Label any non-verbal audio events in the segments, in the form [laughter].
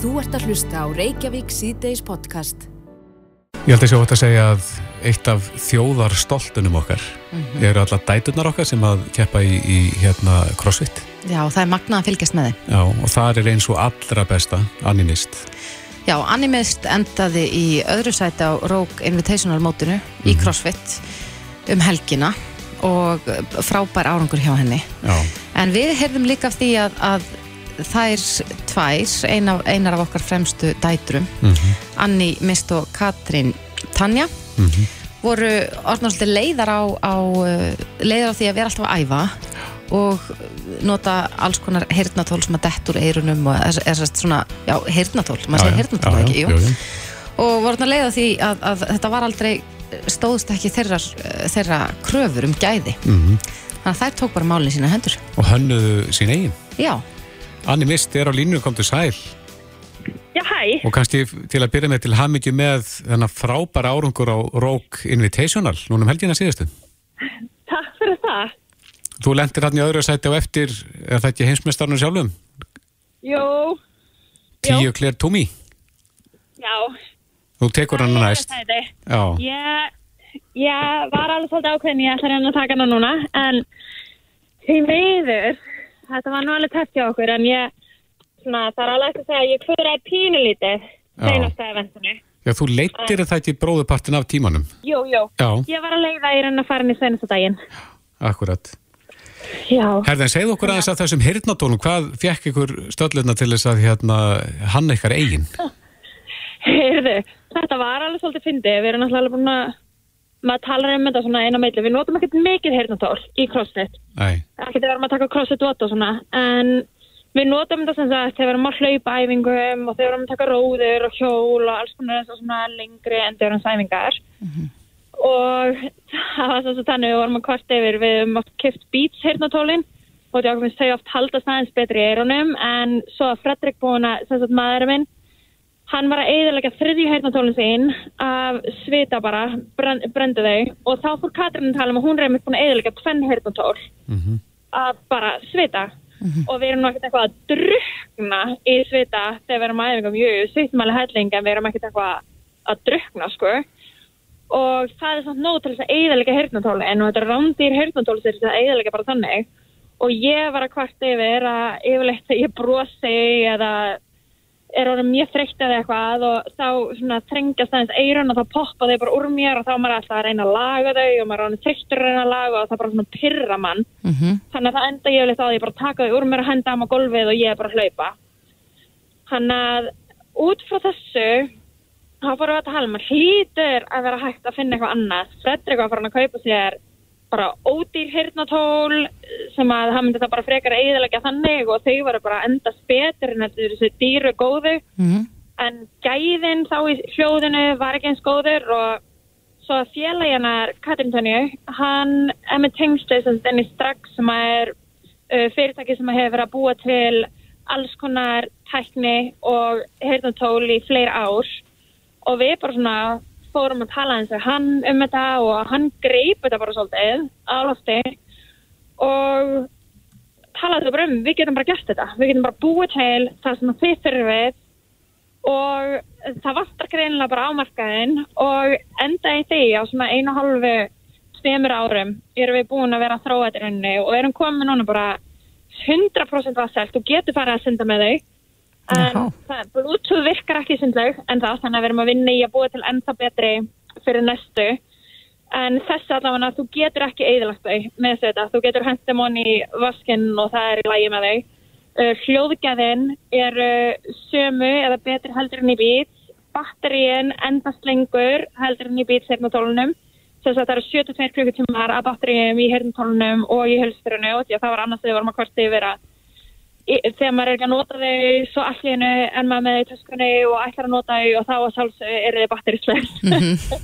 Þú ert að hlusta á Reykjavík síðdeis podcast. Ég held að sjá þetta að segja að eitt af þjóðar stoltunum okkar Mhm. eru alla dæturnar okkar sem að keppa í, í hérna crossfit. Já, það er magnað að fylgjast með þeim. Já, og það er eins og allra besta animist. Já, Animist endaði í öðru sæti á Rogue Invitational mótinu í Mhm. CrossFit um helgina og frábær árangur hjá henni. Já, En við heyrðum líka af því að, að þær tvær, ein af, einar af okkar fremstu dætrum, Mhm. Anni Mist og Katrín Tanja, Mhm. voru orðnar svolítið leiðar á, á, uh, leiðar á því að vera alltaf að æfa og nota alls konar heyrnatól sem að dett úr eirunum og er, er svona, já, heyrnatól, maður segir heyrnatól já, ekki, jú. jú, jú. og voru orðnar leiða því að, að þetta var aldrei stóðst ekki þeirra, þeirra kröfur um gæði Mhm. þannig að þær tók bara málinn sína hendur Og hönnuðu sín eigin. já, Animist er á línu, kom til sæl. Já, hæ. Og kannski til að byrja með til hamingi með þennan frábæra árangur á Rogue Invitational, núna um helgina síðustu. Takk fyrir það. Þú lendir hann í öðru sæti á eftir, er það ekki heimsmeistarnum sjálfum? Jú, Tíu Claire Toomey. já. Þú tekur hann næst. Já, Ég, ég var alveg svolítið ákveðin, ég ætla að reyna að taka hana núna, en því miður, þetta var nú alveg tætt hjá okkur, en ég, svona, það er alveg að segja að ég klúraði pínulítið Já. seinasta eventinu. Já þú leittir það ekki bróðupartin af tímanum. Jú, jú. Já. Ég var að leiða í reyna að fara inn í seinasta daginn. Akkurat. Já. Herðin, segðu okkur aðeins að þessum hirtnatólum, hvað fekk ykkur stöllina til þess að hérna, hann ykkar eigin? Heyrðu, þetta var alveg svolítið fyndið. Við erum náttúrulega alveg búin að, maður talar um þetta svona eina meitli. Við notum ekkert mikið heyrnatól í CrossFit. Ekki þegar að taka crossfit vott og svona. En við notum þetta sem sagt þegar að hlaupa æfingum og þegar við erum að taka róður og hjól og alls konar þess að svona lengri endurins og það var svo þannig við vorum að kvart yfir. Við oft kipt Beats heyrnatólin og þau oft haldast aðeins betri í eyrunum. En svo að Fredrik búin að sem sagt maðurinn hann var að eiðalega þriðju heyrnatólinn sín af svita bara, brendu þau. Og þá fór Katrin að tala um að hún reyndi búin að eiðalega tvenn heyrnatól að bara svita. Og við erum ekkert eitthvað að drukna í svita þegar við erum að æfingum, jú, svitum alveg helling en við erum ekkert eitthvað að drukna sko. Og það er samt nóg til þess að eiðalega heyrnatóli en þetta er rándýr heyrnatóli til þess að eiðalega bara þannig. Og ég var að kvart yfir að yfirleitt þegar ég brosi eða er orðin mjög þreytt eða eitthvað og þá svona þrengjast aðeins eirun og þá poppa þau bara úr mér og þá er maður alltaf að reyna að laga þau og maður er orðin þreyttur að reyna að laga og það bara svona pyrra mann. Þannig að það enda ég á því að ég bara taka þau úr mér og henda á maður gólfið og ég er bara að hlaupa. Þannig að út frá þessu þá fórum við að tala um að hlýtur að vera hægt að finna eitthvað annað. Fredrik var farin að kaupa sér bara ódýr hirnatól sem að hann myndi það bara frekar eiginlega þannig og þau voru bara endast betur en þetta er þessu dýru góðu Mhm. en gæðin þá í hljóðinu var ekki eins góður og svo að félagjanar Katrin Tönju, hann með tengslu sem þenni strax sem er uh, fyrirtæki sem að hefur verið að búa til alls konar tækni og heyrnatól í fleiri ár og við bara svona fórum að tala eins og hann um þetta og hann greip þetta bara svolítið lofti og talaði bara um, við getum bara gert þetta. Við getum bara búið til það sem þið þurfið. Og það vantar greinilega bara ámarkaðinn og enda í því á svona einu og halvu tveimur árum erum við búin að vera að þróa þetta rauninni og erum komin núna bara 100% vasselt og getur farið að synda með þau en það, Bluetooth virkar ekki sundlaug en það, þannig að við erum að vinna í að búa til ennþá betri fyrir næstu. En þess allavega þú getur ekki eðilagt þau með þetta, þú getur hendum honni í vaskinn og það er í lægi með þau. Uh, hljóðgæðin er uh, sömu eða betri heldur en í bít. Batteríin endast lengur heldur en í bít sérnatólunum þess að það eru 72 klukkutímar að batteríum í hernatólunum og í hölsturinu og því að það var annars þegar við varum að kvarti yfir að þegar maður er ekki að nota þau svo allir en maður með þau töskunni og ætlar að nota þau og þá að sjálfs eru þau batterislegs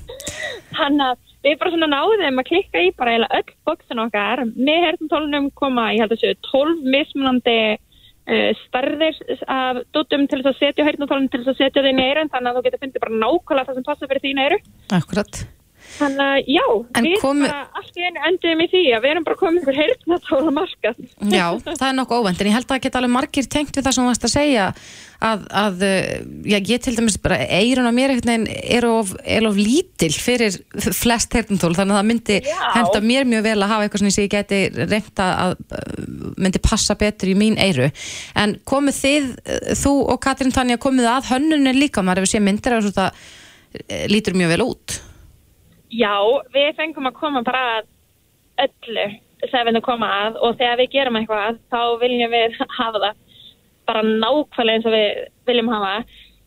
[laughs] þannig að við bara svona náðum að klikka í bara öll bóksin okkar. Með herntólunum koma, ég held að séu 12 mismunandi uh, stærðir af dótum til þess að setja herntólunum til þess að setja þau í eirin þannig að þú getur fundið bara nákvæmlega það sem passa fyrir þín eiru. Akkurat. Þannig að já, En við komu- bara allt í einu enduðum í því að við erum bara komið ykkur heyrnatóra markað. Já, það er nokkuð óvænt, en ég held að það geta alveg margir tengt við það sem þú varst að segja að, að uh, já, ég til dæmis bara eirun á mér einhvern veginn er of, er of lítil fyrir flest heyrnatól, þannig að það myndi henda mér mjög vel að hafa eitthvað sem ég geti reynda að uh, myndi passa betur í mín eiru en komuð þið, uh, þú og Katrín Tanja komuð að hönnunni líka, maður hefur séð myndir það lítur mjög vel út Já, við fengum að koma bara að öllu sem við koma að og þegar við gerum eitthvað þá viljum við [laughs] hafa það bara nákvæmlega eins og við viljum hafa.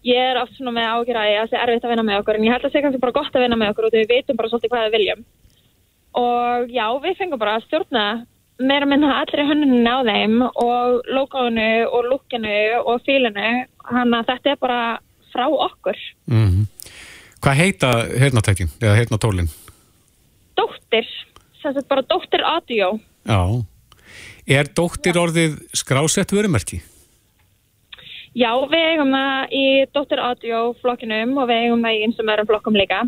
Ég er oft svona með ágjörði að það sé erfitt að vinna með okkur en ég held að það sé kannski bara gott að vinna með okkur og við veitum bara svolítið hvað við viljum. Og já, við fengum bara að stjórna meira minna allir í hönnunni á þeim og logoinu og lukkinu og fílinu hann að þetta er bara frá okkur. Mm Hvað heita heyrnatækin eða heyrnatólin? Dóttir, sem sagt bara dóttir audio. Já. Er dóttir orðið skrásett vörumerki? Já, við eigum það í Dóttir Audio flokkinum og við eigum það í eins og meðrum flokkum líka.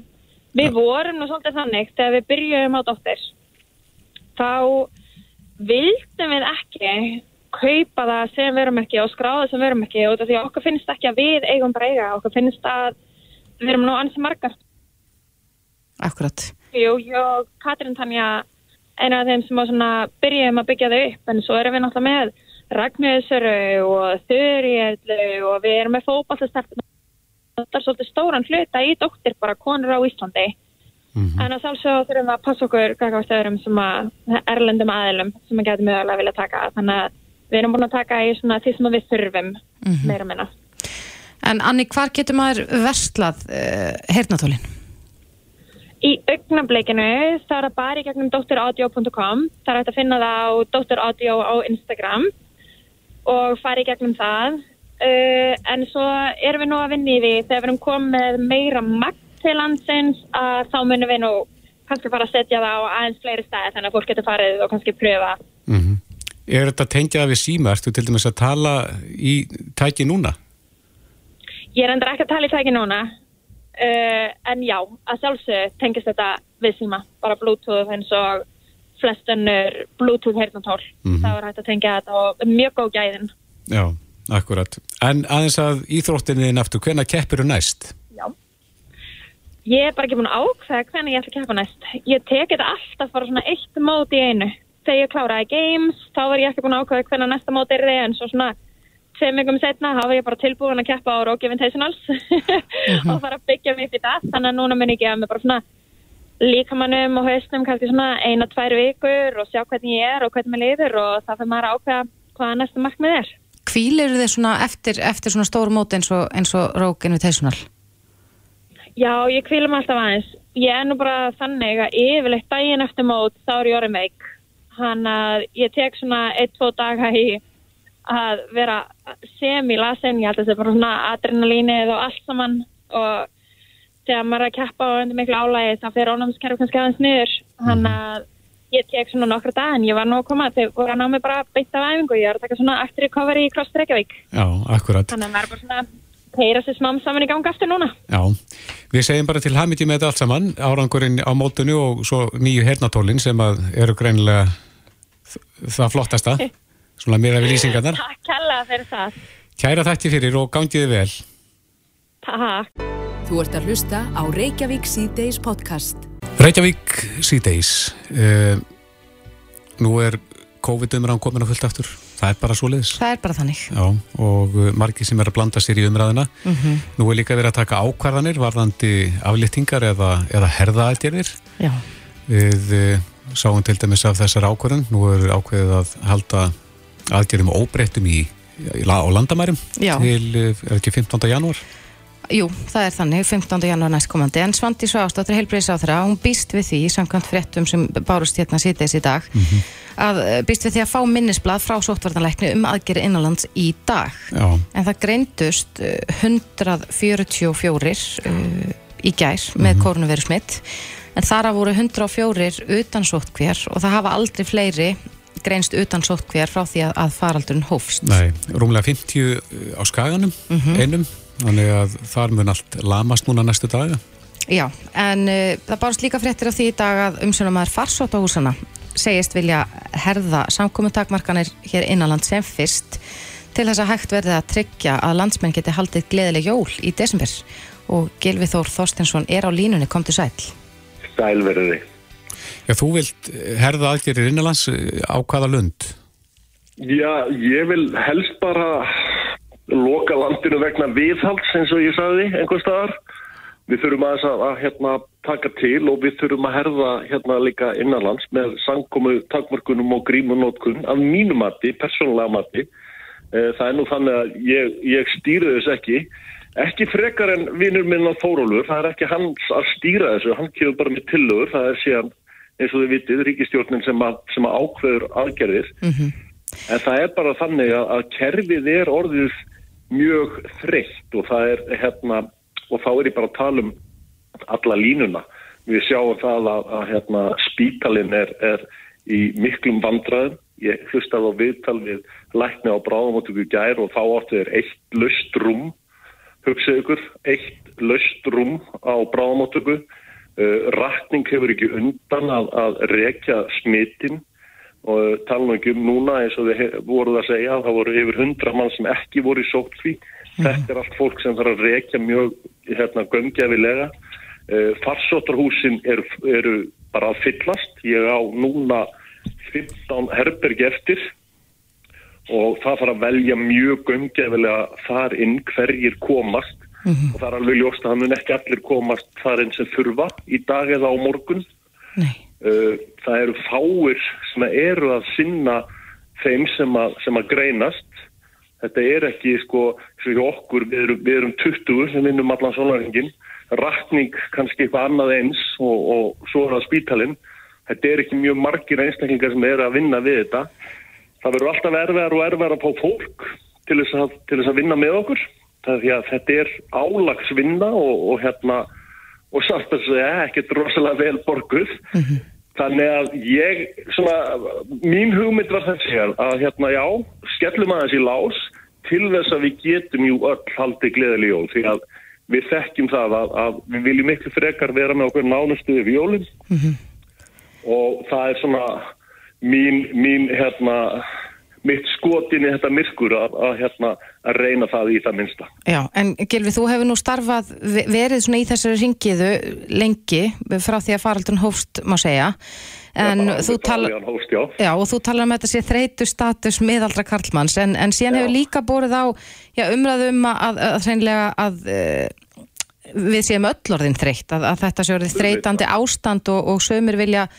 Við vorum nú svolítið þannig þegar við byrjuðum á Dóttir. Þá vildum við ekki kaupa það sem verum ekki og skráða sem verum ekki og því okkur finnst ekki að við eigum bara eiga. Okkur finnst að við erum nú ansi margar. Akkurat. Jú, ég og Katrín Tanja eina af þeim sem á svona byrjuðum að byggja þau upp en svo erum við náttúrulega með Ragnhildsöru og Þurriðlu og við erum með fókbaltastarfna þetta er svolítið stóran hluta í dóttir bara konur á Íslandi. En að sjálfsög þurfum við að passa okkur gagvart öðrum sem að erlendum aðilum sem að getum mögulega vilja taka. Þannig að við erum búin að taka í svona því sem að við þurfum meira minna En Anni, hvar getur maður verslað uh, heyrnatólin? Í augnablikinu það er það bara í gegnum dotteraudio.com það er hægt að finna það á dotteraudio á Instagram og fara í gegnum það uh, en svo erum við nú að vinni í því þegar við erum komið með meira magt til landsins að þá munum við nú kannski fara að setja það á aðeins fleiri stæði þannig að fólk getur farið og kannski pröfa Mm Er þetta tengjað við síma? Ertu til dæmis að tala í tæki núna? Ég er endur ekki að tala í tæki núna uh, en já, að sjálfsög tengist þetta við síma, bara bluetooth eins og flest önnur bluetooth heyrnatól, Mhm. það var hægt að tengja þetta og mjög góð gæðin Já, akkurat. En aðeins að íþróttinni aftur, hvenær keppir þú næst? Já. Ég er bara ekki búin að ákveða hvernig ég ætla að keppa næst. Ég tek þetta alltaf bara svona eitt mót í einu. Þegar ég kláraði games, þá var ég ekki búin að ákveða hvernig næsta mót er þið en svo svona tveim vikum setna, var ég bara tilbúin að keppa á Rock Invitationals [laughs] og fara að byggja mig fyrir það. Þannig að núna mun ég gefa mig bara svona líkamannum og hausnum kannski svona eina, tvær vikur og sjá hvernig ég er og hvernig mér liður og það fyrir maður að ákveða hvaða næsta markmið er. Hvílir þið svona eftir, eftir svona stóru móti eins og, eins og Rogue Invitational? Já, ég kvílum alltaf aðeins. Ég er nú bara þannig að yfirleitt daginn eftir mót þá er ég orðin veik. Hann að ég tek svona eitt, tvo daga í að vera semi-lasin. Ég held að þetta er bara svona adrenalínið og allt saman og þegar maður er að keppa og undir miklu álægi þá fyrir ónámskerfi kannski aðeins niður. Hann að ég tek svona nokkra dag en ég var nú að koma þegar voru að ná mig bara beint af æfingu. Ég er að taka svona aftur recovery í Cross Reykjavík. Já, akkurat. Þannig að maður er bara svona heyra sér smám saman í ganga aftur núna. Já, við segjum bara til hamiti með þetta allt saman, árangurinn á mótunu og svo nýju hernatólin sem að eru greinilega það flottasta, [laughs] svona meira við lýsingarnar. Takk kella fyrir það. Kæra þætti fyrir og gangiði vel. Takk. Þú ert að hlusta á Reykjavík C-Days podcast. Reykjavík síðdeis. Uh, nú er COVID-umræðan komin á fullt aftur. Það er bara svo leiðis. Það er bara þannig. Já, og uh, margir sem er að blanda sér í umræðina. Mm Nú er líka verið að taka ákvarðanir varðandi aflýttingar eða, eða herðaðgerðir. Já. Við uh, sáum til dæmis af þessar ákvarðan. Nú er ákveðið að halda aðgerðum óbreyttum í, í, á landamærum Já. til, uh, er ekki 15. janúar? Jú, það er þannig, 15. janúar næstkomandi en Svandi Svástóttir þeirra hún býst við því, samkvæmt fréttum sem bárust hérna síðdeis í dag að eh, býst við því að fá minnisblad frá sóttvartanleikni um aðgerði innanlands í dag Já, en það greindust eh, 144 uh, í gær með mm -hmm. smitt en þar að voru 104 utan sóttkvér og það hafa aldrei fleiri greinst utan sóttkvér frá því að, að faraldurinn hófst nei, rúmlega 50 á skaganum, einum. Þannig að þar mun allt lamast núna næstu daga. Já, en uh, það bárst líka fréttir af því í dag að umsjónumæður farsóttahúsana segist vilja herða samkominntakmarkanir hér innanland sem fyrst til þess að hægt verði að tryggja að landsmenn geti haldið gleðileg jól í desember og Gilvi Þór Þorstensson er á línunni, kom til sæl. Sælverði. Já, þú vilt herða aðgerir innanlands á hvaða lund? Já, ég vil helst bara loka landinu vegna viðhalds eins og ég sagði einhver staðar. Við þurfum að, að hérna, taka til og við þurfum að herða hérna líka innanlands með sangkomu takmörkunum og grímunótkun af mínu mati, persónulega mati. Eh, það er nú þannig að ég, ég stýri þess ekki. Ekki frekar en vinnur minn á Þórólur, það er ekki hans að stýra þessu, hann kemur bara með tillögur, það er síðan eins og þið vitið, ríkistjórnin sem að, sem að ákveður aðgerðir. Mm -hmm. En það er bara þannig að, að kerfið er orðið mjög þreytt og það er hérna, og þá er ég bara að tala um alla línuna. Við sjáum það að, að hérna, spítalinn er, er í miklum vandraðum. Ég hlustaði á viðtal við lækni á bráðamáttöku gær og þá áttu þér eitt löst rúm, hugsaðu ykkur, eitt löst rúm á bráðamáttöku. Uh, Rækning hefur ekki undan að, að rekja smitinn og tala nú ekki um núna eins og þið voruð að segja að það voru yfir hundra mann sem ekki voru í sótkví mm. þetta er allt fólk sem þarf að reykja mjög hérna, gömgefilega uh, farsóttarhúsin eru, eru bara að fyllast. Ég á núna 15 herbergi eftir. Og það þarf að velja mjög gömgefilega þar inn hverjir komast mm -hmm. og það er alveg ljóst að það mun ekki allir komast þar inn sem þurfa í dag eða á morgun. Nei. Uh, það eru fáir sem eru að sinna þeim sem að, sem að greinast. Þetta er ekki sko okkur, við erum, við erum 20 sem vinnum allan sólaringin rakning kannski eitthvað annað eins og, og svo er það spítalinn. Þetta er ekki mjög margir einstaklingar sem eru að vinna við þetta. Það verður alltaf erfiðar og erfiðar að fá fólk til þess að, til þess að vinna með okkur það því að þetta er álagsvinna og, og hérna og samt að segja ekkert rosalega vel borguð mm -hmm. Þannig að ég, svona, mín hugmynd var þessi hér að hérna já, skellum aðeins í lás til þess að við getum jú öll haldið gleðileg jól því að við þekkjum það að, að við viljum miklu frekar vera með okkur nánustuði við jólinn mm -hmm. og það er svona mín, mín hérna, mitt skotin í þetta myrkur að, að, hérna, að reyna það í það minsta. Já, en Gilvi, þú hefur nú starfað, verið svona í þessari ringiðu lengi frá því að faraldun hófst, má segja, en já, þú talar hófst, já. já, og þú talar um þetta sé þreytu status miðaldra Karlmanns, en, en síðan já. hefur líka borðið á já, umræðum að, að hreinlega að uh, við séum öll orðin þreytt, að, að þetta sé orðið þreytandi ástand og, og sömur vilja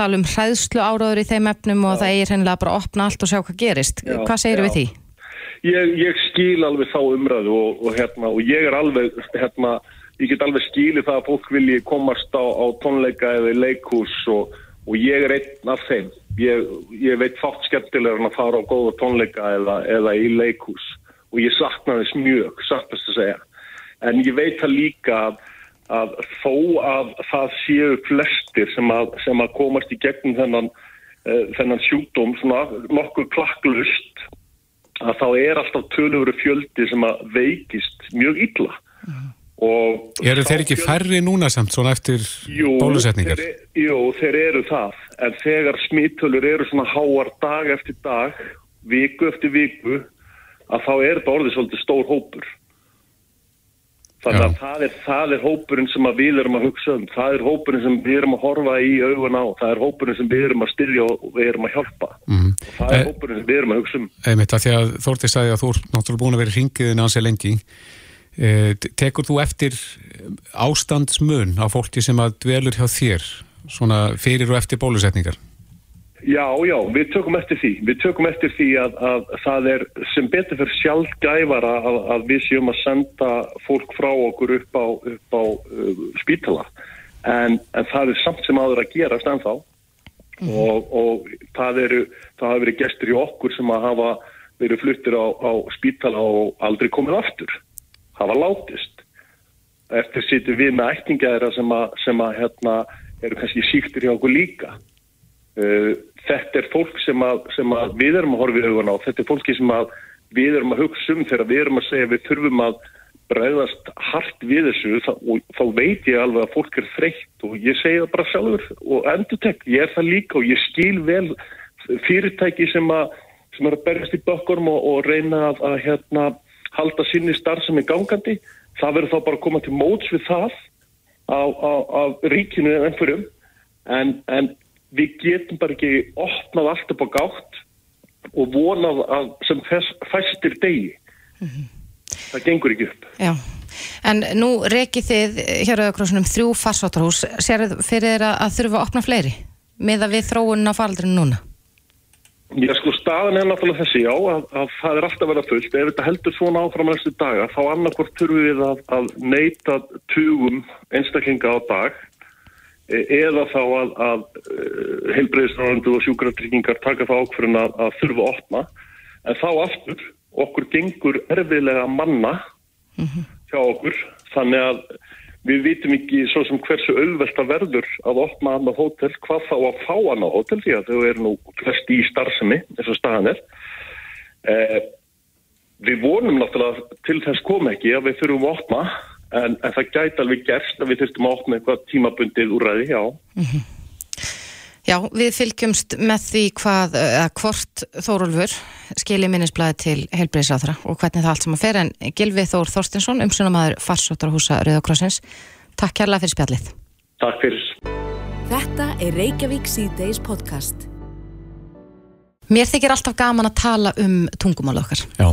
tala um hræðslu áráður í þeim efnum og það eigir hennilega bara að opna allt og sjá hvað gerist. Já, hvað segir við því? Ég, ég skil alveg þá umræðu og, og, hérna, og ég er alveg, hérna, ég get alveg skilið það að fólk vilji komast á, á tónleika eða í leikhús og, og ég er einn af þeim. Ég, ég veit fátt skemmtilegur en að fara á góða tónleika eða, eða í leikhús og ég sakna þess mjög, sattast að segja. En ég veit það líka að að þó að það séu flestir sem að, sem að komast í gegnum þennan, uh, þennan sjúkdóm svona nokkuð klakklust að þá er alltaf tölur fjöldi sem að veikist mjög illa mm. Eru þeir ekki færri núna samt svona eftir jú, bólusetningar? Þeir, jú, þeir eru það en þegar smittölur eru svona háar dag eftir dag, viku eftir viku að þá er þetta orðið svolítið stór hópur Þannig að það er, það er hópurinn sem við erum að hugsa um, það er hópurinn sem við erum að horfa í augun á, það er hópurinn sem við erum að styrja og við erum að hjálpa. Mm. Það er e hópurinn sem við erum að hugsa um. Einmitt að því að Þórtið sagði að þú er náttúrulega búin að vera hringiðin ansið lengi. E, tekur þú eftir ástandsmun á fólki sem að dvelur hjá þér, svona fyrir og eftir bólusetningar? Já, já, við tökum eftir því. Við tökum eftir því að, að það er sem betur fyrir sjálf gæfara að, að við séum að senda fólk frá okkur upp á, upp á uh, spítala. En, en það er samt sem aður að gera stennþá mm. og, og það eru, það hafa verið gestur í okkur sem að hafa verið fluttir á, á spítala og aldrei komið aftur. Það var látist. Eftir sýtu við með ættingæðra sem að, sem að hérna, eru kannski síktir hjá okkur líka. Uh, þetta er fólk sem, að, sem að við erum að horfa í augun á, þetta er fólki sem við erum að hugsa um þegar við erum að segja við þurfum að bregðast hart við þessu. Þá, og þá veit ég alveg að fólk er þreytt og ég segi það bara sjálfur. Og endur tek, ég er það líka og ég skil vel fyrirtæki sem, a, sem er að berjast í bökkurum og, og reyna að, að hérna, halda sinni starf sem er gangandi. Það verður þá bara að koma til móts við það á, á, á ríkinu en einhverjum. En, en við getum bara ekki opnað allt upp á gátt og vonað að sem fæstir degi. Mm -hmm. það gengur ekki upp. Já, en nú reykið þið hér auðvitað þrjú farsáttarhús sér fyrir þeirra að þurfa að opna fleiri með að við þróunum á faraldrinu núna? Já sko staðan er náttúrulega þessi já að, að það er alltaf verið fullt. Ef þetta heldur svona áfram næstu daga þá annarkort þurfum við að, að neyta tugum einstaklinga á dag eða þá að, að e, heilbreyðisrándu og sjúkratryggingar taka það ákveðin að þurfa að opna. En þá aftur okkur gengur erfiðlega manna mm -hmm. hjá okkur. Þannig að við vitum ekki svo sem hversu auðvelt að verður að opna annað hótel, hvað þá að fá annað hótel því að þau eru nú flest í starfsemi eins og staðan er. Eh, við vonum náttúrulega til þess kom ekki að við þurfum að opna en, en það gæti alveg gerst að við þurftum að opna eitthvað tímabundið úræði, já mm -hmm. Já, við fylgjumst með því hvað, eða hvort Þórólfur skilji minnisblæði til heilbreyðsáþra og hvernig það allt sem að fer en Gilvi Þór Þorstinsson, umsunamaður farsóttarhúsa Rauðakrossins, takk kærlega fyrir spjallið. Takk fyrir. Þetta er Reykjavík C-Days podcast. Mér þykir alltaf gaman að tala um tungumál okkar. Já.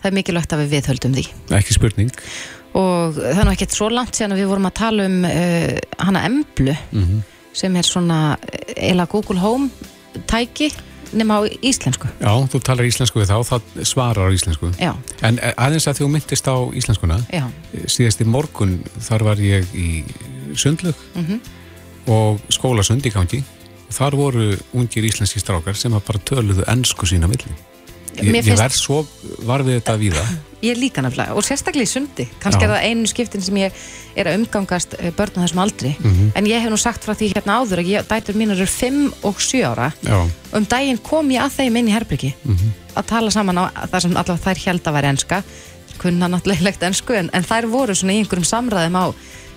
Það er mikilvægt að við viðhöldum því. Ekki spurning. Og það er nú ekkert svo langt síðan að við vorum að tala um uh, hana emblu. Mm sem er svona eila Google Home tæki nema á íslensku. Já, þú talar íslensku við þá, það svarar á íslensku. Já. En eh, aðeins að þú myndist á íslenskuna, Já. síðast í morgun þar var ég í Sundlug mm -hmm. og skólasund í gangi og þar voru ungir íslenski strákar sem bara töluðu ennsku sína milli. Ég, ég verð svo varfið þetta við það. Ég líka nefnilega og sérstaklega í sundi kannski Já. er það einu skiptin sem ég er að umgangast eh, börnum þessum aldri mm -hmm. en ég hef nú sagt frá því hérna áður að ég, dætur mín eru 5 og 7 ára Já. um daginn kom ég að þeim inn í Herbyggi mm -hmm. að tala saman á það sem allavega þær held að vera enska kunna náttúrulega ensku en, en þær voru svona í einhverjum samræðum á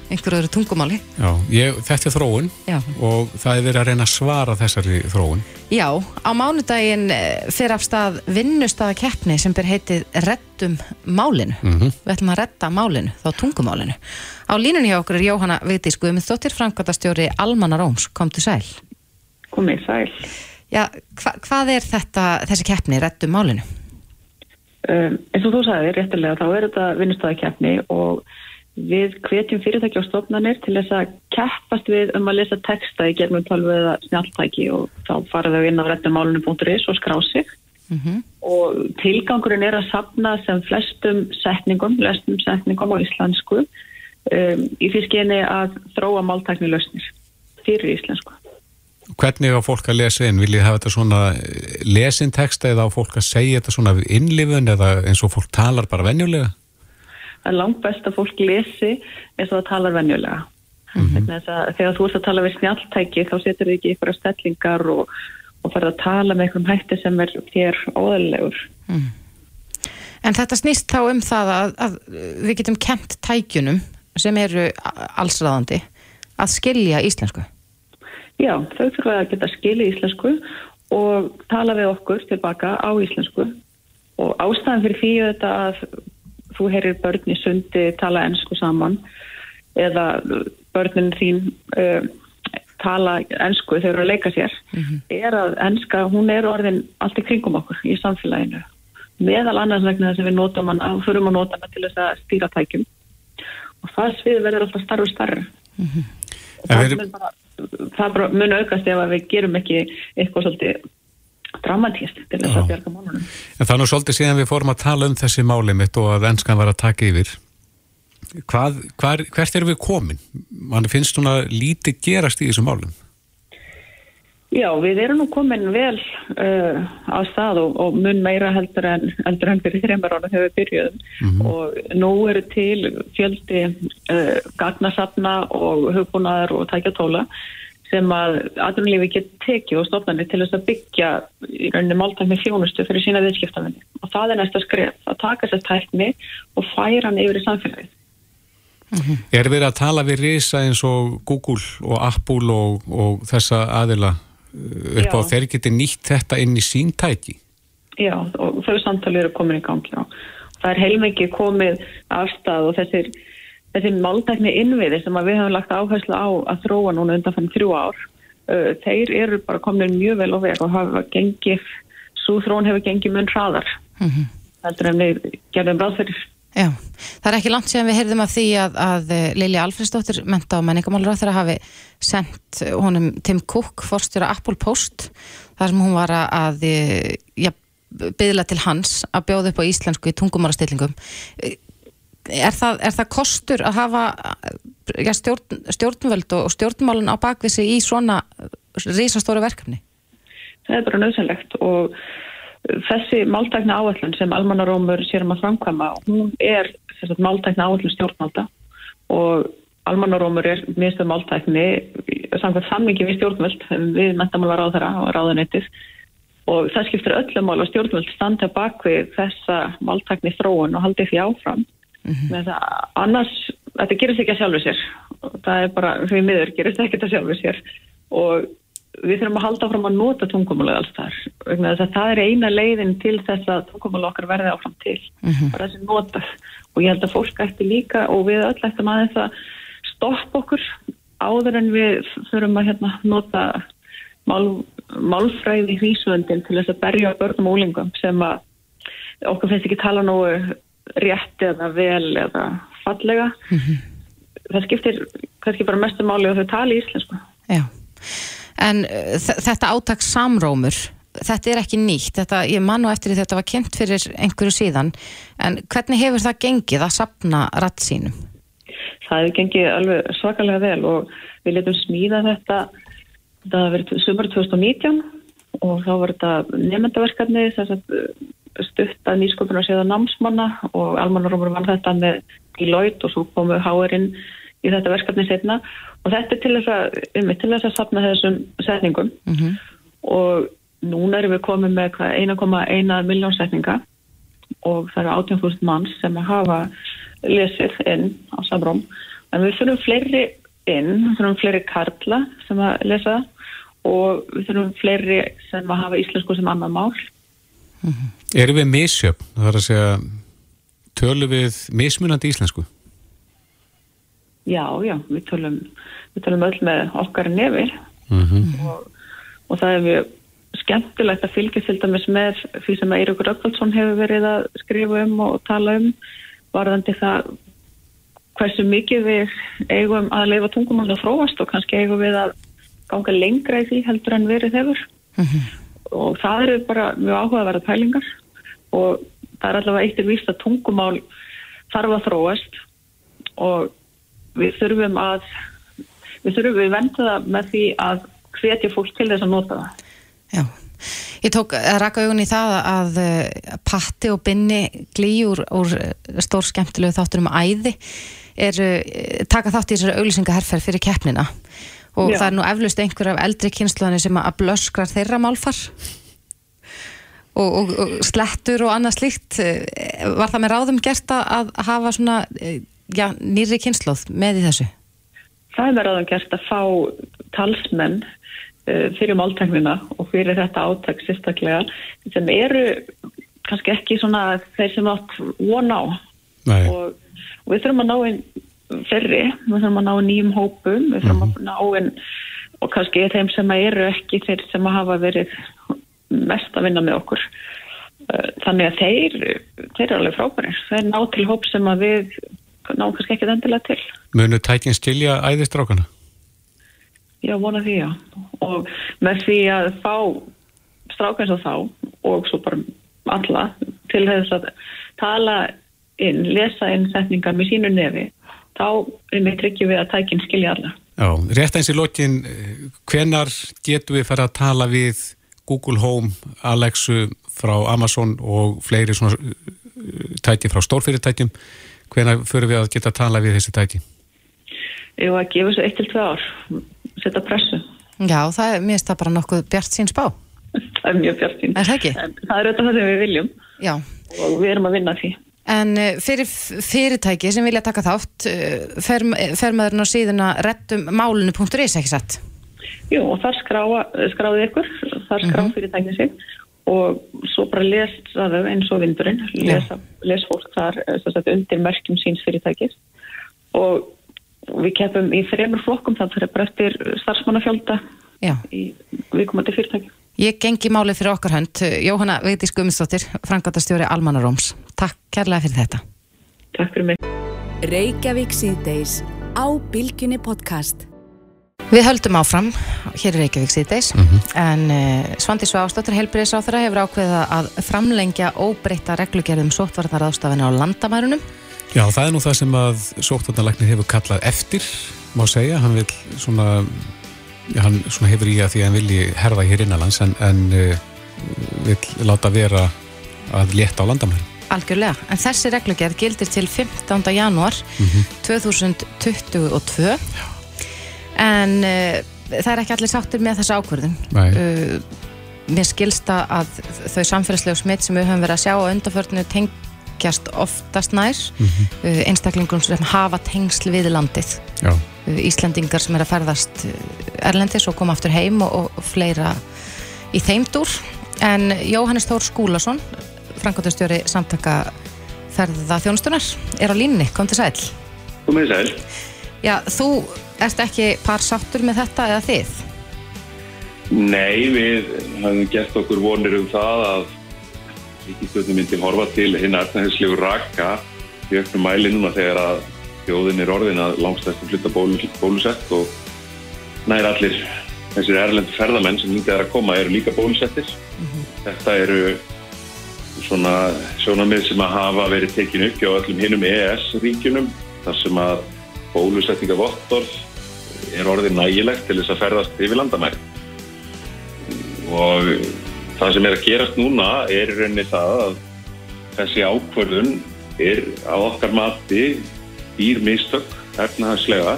einhverju öðru tungumáli. Já, ég, þetta er þróun Já. og það er verið að reyna að svara þessari þróun. Já, á mánudaginn eh, fyrir af stað vinnustafa keppni sem ber heitið Rettum málinu. Mm -hmm. Við ætlum að retta málinu, þá tungumálinu. Á línunni hjá okkur er Jóhanna Vigdís Guðmyndóttir, framkvæmtastjóri Almanna Róms. Kom til sæl. Komið sæl. Já, hva, hvað er þetta, þessi keppni, Rettum málinu? Um, eins og þú sagði, réttilega, þá er þetta vinnustafa keppni og Við hvetjum fyrirtæki á stofnanir til þess að keppast við um að lesa texta í gerðnum tölvu eða snjáltæki og þá fara þau inn á rettumálunum.is og skrá sig mm -hmm. og tilgangurinn er að sapna sem flestum setningum, lestum setningum á íslensku um, í því skeni að þróa máltækni lausnir fyrir íslensku. Hvernig á fólk að lesa inn? Vil ég hafa þetta svona lesinteksta eða á fólk að segja þetta svona við innlifun eða eins og fólk talar bara venjulega? Er langt best að fólk lesi eins og það talar venjulega. Mm -hmm. Þegar þú ert að tala við snjáltæki þá setur þið ekki ykkur að stellingar og, og farið að tala með einhverjum hætti sem er þér óðurlegur. Mm. En þetta snýst þá um það að, að við getum kent tækjunum sem eru allsraðandi að skilja íslensku? Já, þau þurfa að geta skilja íslensku og tala við okkur tilbaka á íslensku og ástæðan fyrir því að þú heyrir börn í sundi tala ennsku saman eða börnin þín uh, tala ennsku þegar þú að leika sér mm -hmm. er að ennska, hún er orðin allt í kringum okkur í samfélaginu meðal annars vegna þess að við notum hana og þurfum að nota hana til þess að stýra tækjum og það svið verður alltaf starf og starf mm -hmm. það, er... mun bara, það mun aukast ef við gerum ekki eitthvað svolítið dramatíst til þess að bjarga málunum. En það er nú svolítið síðan við fórum að tala um þessi máli mitt og að ennskan var að taka yfir. Hvað, hvar, hvert er við komin? Man finnst svona lítið gerast í þessum málum? Já, við erum nú komin vel uh, á stað og, og mun meira heldur en heldur en fyrir þreymar ára þegar við byrjuðum mm -hmm. og nú eru til fjöldi uh, gagnasafna og hugbúnaðar og tækjatóla sem að aðrunlífi getur tekið og stofnarnir til þess að byggja í rauninni máltækni þjónustu fyrir sína viðskiptafinni og það er næsta skref að taka sér tækni og færa hann yfir í samfélagið. Mm -hmm. Er verið að tala við risa eins og Google og Apple og, og þessa aðila uh, upp á þeir geti nýtt þetta inn í sín tæki? Já, og þau samtali eru komin í gangi á. Það er heilmikið komið afstæð og þessir þessi máltækni innviði sem við höfum lagt áherslu á að þróa núna undan fyrir þrjú ár uh, þeir eru bara komin mjög vel á veg og hafa gengið svo þrón hefur gengið mun hraðar. Mm -hmm. heldur en við gerðum ráð fyrir. Já, það er ekki langt sem við heyrðum af því að, að uh, Lilja Alfredsdóttir menta á menningamálur á þeirra hafi sendt honum Tim Cook, forstjóra Apple Post þar sem hún var að uh, ja, byðla til hans að bjóða upp á íslensku í tungumárastillingum er það, er það kostur að hafa ja, stjórn, stjórnvöld og stjórnmálun á bakvisi í svona risastóru verkefni? Það er bara nöðsynlegt og þessi máltækna áallun sem almannarómur sérum að framkvæma, hún er máltækna áallun stjórnmálta og almannarómur er minnstu máltækni samkvæmt sammingi við stjórnvöld við mentamálar á þeirra og ráðanettið og það skiptir öllum mál og stjórnvöld standa bak við þessa máltækni þróun og haldi því áfram mm -hmm. það, annars, þetta gerist ekki að sjálfu sér það er bara, fyrir miður gerist ekki að sjálfu sér og við þurfum að halda fram að nota tungumálið alls þar það er eina leiðin til þess að tungumálið okkar verði áfram til mm -hmm. bara þessi notað og ég held að fólk ætti líka og við öll ættum aðeins að stoppa okkur áður en við þurfum að hérna, nota mál, málfræði í hrísvöndin til þess að berja börnum og úlingum sem að okkur finnst ekki tala nógu rétt eða vel eða fallega. Mm -hmm. það skiptir kannski bara mestu máli að þau tali íslensku. Já, en uh, þetta átak samrómur þetta er ekki nýtt, þetta, ég man nú eftir því þetta var kynnt fyrir einhverju síðan. En hvernig hefur það gengið að sapna ratt sínum? Það hefur gengið alveg svakalega vel og við letum smíða þetta. Það verið sumar 2019 og þá var þetta nefndaverkarni þess að stutta nýsköpun og séða námsmanna og almannarómur vann þetta með Deloitte og svo komu Háerinn í þetta verkefni setna og þetta er til þess að, um, til þess að sapna þessum setningum. Mm -hmm. og núna erum við komið með 1,1 miljón setninga. Og það eru 18.000 manns sem að hafa lesið inn á samróm. En við þurfum fleiri inn, við þurfum fleiri karla sem að lesa. Og við þurfum fleiri sem að hafa íslensku sem annan mál Mm -hmm. Erum við misjöfn? Það er að segja, tölum við mismunandi íslensku? Já, já, við tölum, við tölum öll með okkar nefir mm -hmm. og, og það er við skemmtilegt að fylgja til dæmis með því sem Eiríkur Rökkvaldsson hefur verið að skrifa um og tala um varðandi það hversu mikið við eigum að leifa tungumál og fróast og kannski eigum við að ganga lengra í því heldur en verið hefur. Mm -hmm og það eru bara mjög áhugaverða pælingar. Og það er allavega eittir víst að tungumál þarf að þróast. Og við þurfum að við þurfum við venda það með því að hvetja fólk til þess að nota það. Já, ég tók að raka augun í það að patti og binni glýjur úr stór skemmtilegu þáttur um æði er taka þátt í þessari auglýsingaherfer fyrir keppnina og Já. það er nú eflust einhver af eldri kynsluðanir sem að blöskrar þeirra málfar og, og, og slettur og annað slíkt var það með ráðum gert að hafa svona ja, nýri kynsluð með í þessu? Það er með ráðum gert að fá talsmenn uh, fyrir máltæknina og fyrir þetta átæk sérstaklega sem eru kannski ekki svona þeir sem átt von á og, og við þurfum að ná einn fyrri, við þurfum að ná nýjum hópum, við þurfum að mhm. ná einn og kannski þeim sem eru ekki þeir sem hafa verið mest að vinna með okkur. Eh, þannig að þeir þeir eru alveg frábærir, þeir ná til hóp sem að við ná kannski ekki endilega til. Munu tækinn stilja æðistrákana? Já, vona því já. Og með því að fá strákans og þá og svo bara alla til þess að tala inn, lesa inn setningar með sínu nefi þá er með tryggjum við að tækinn skilja alla. Já, rétt eins í lokin, hvenar getur við fara að tala við Google Home, Alexu frá Amazon og fleiri svona uh, tæti frá stórfyrirtætjum, hvenar fyrir við að geta að tala við þessi tæti? Var að gefa þessu 1-2 ár, setja pressu. Já, það er, mér finnst það bara nokkuð bjart sín spá. [laughs] það er mjög bjart sín. Er það ekki? En það er auðvitað það sem við viljum Já. og við erum að vinna því. En eh, fyrir fyrirtæki sem vilja taka þátt, eh, fer, fer maðurinn á síðuna rettum málunu.is, ekki satt? Jú, og þar skráa, skráði ykkur, þar skrá Mhm. fyrirtækni sig og svo bara lesa þau eins og vindurinn, lesa, les fólk þar eh, sagt, undir merkjum síns fyrirtækis og við keppum í þremur flokkum, það fyrir bara eftir starfsmannafjölda í viðkomandi fyrirtæki. Ég gengi málið fyrir okkar hönd. Jóhanna Vigdís Guðmundsdóttir, frangatastjóri Almannaróms. Takk kærlega fyrir þetta. Takk fyrir mig. Reykjavík síðdeis á Bilginni podcast. Við höldum áfram, hér er Reykjavík síðdeis, en uh, Svandi Svástóttir helbriðisáþara hefur ákveða að framlengja óbreyta reglugerðum sóttvarnar ástafinu á landamærunum. Já, það er nú það sem að sóttvarnalæknir hefur kallað eftir, má segja, hann vil svona, hann hefur í að því að hann vilji herða hér innanlands en, en uh, vil láta vera að létta á landamæri. Algjörlega, en þessi reglugerð gildir til 15. janúar 2022 en uh, það er ekki allir sáttir með þessa ákvörðun Nei. uh, mér skilsta að þau samfélagslegu smitt sem við höfum verið að sjá á undarförnu tengjast oftast nær uh, einstaklingum sem hafa tengsl við landið. Já, uh, Íslendingar sem er að ferðast uh, erlendis og koma aftur heim og, og fleira í þeimdúr en Jóhannes Þór Skúlason frangotastjóri samtaka ferða þjónustunar er á línni, kom til sæl. Þú með sæl. Já, þú ert ekki par sáttur með þetta eða þið? Nei, við hafum gert okkur vonir um það að ríkistjórnum myndi horfa til hinn erðnæðislegu raka í auknum mæli núna þegar að þjóðin er orðin að langstæstum flytta bólu, bólusett og nær allir þessir erlendu ferðamenn sem hingað er að koma eru líka bólusettir. Þetta eru svona sjónamið sem að hafa verið tekin upp hjá öllum hinnum EES-ríkjunum þar sem að bólusetningavottorð er orðið nægilegt til þess að ferðast yfir landamæri og það sem er að gerast núna er í rauninni það að þessi ákvörðun er á okkar mati dýr mistök efnahagslega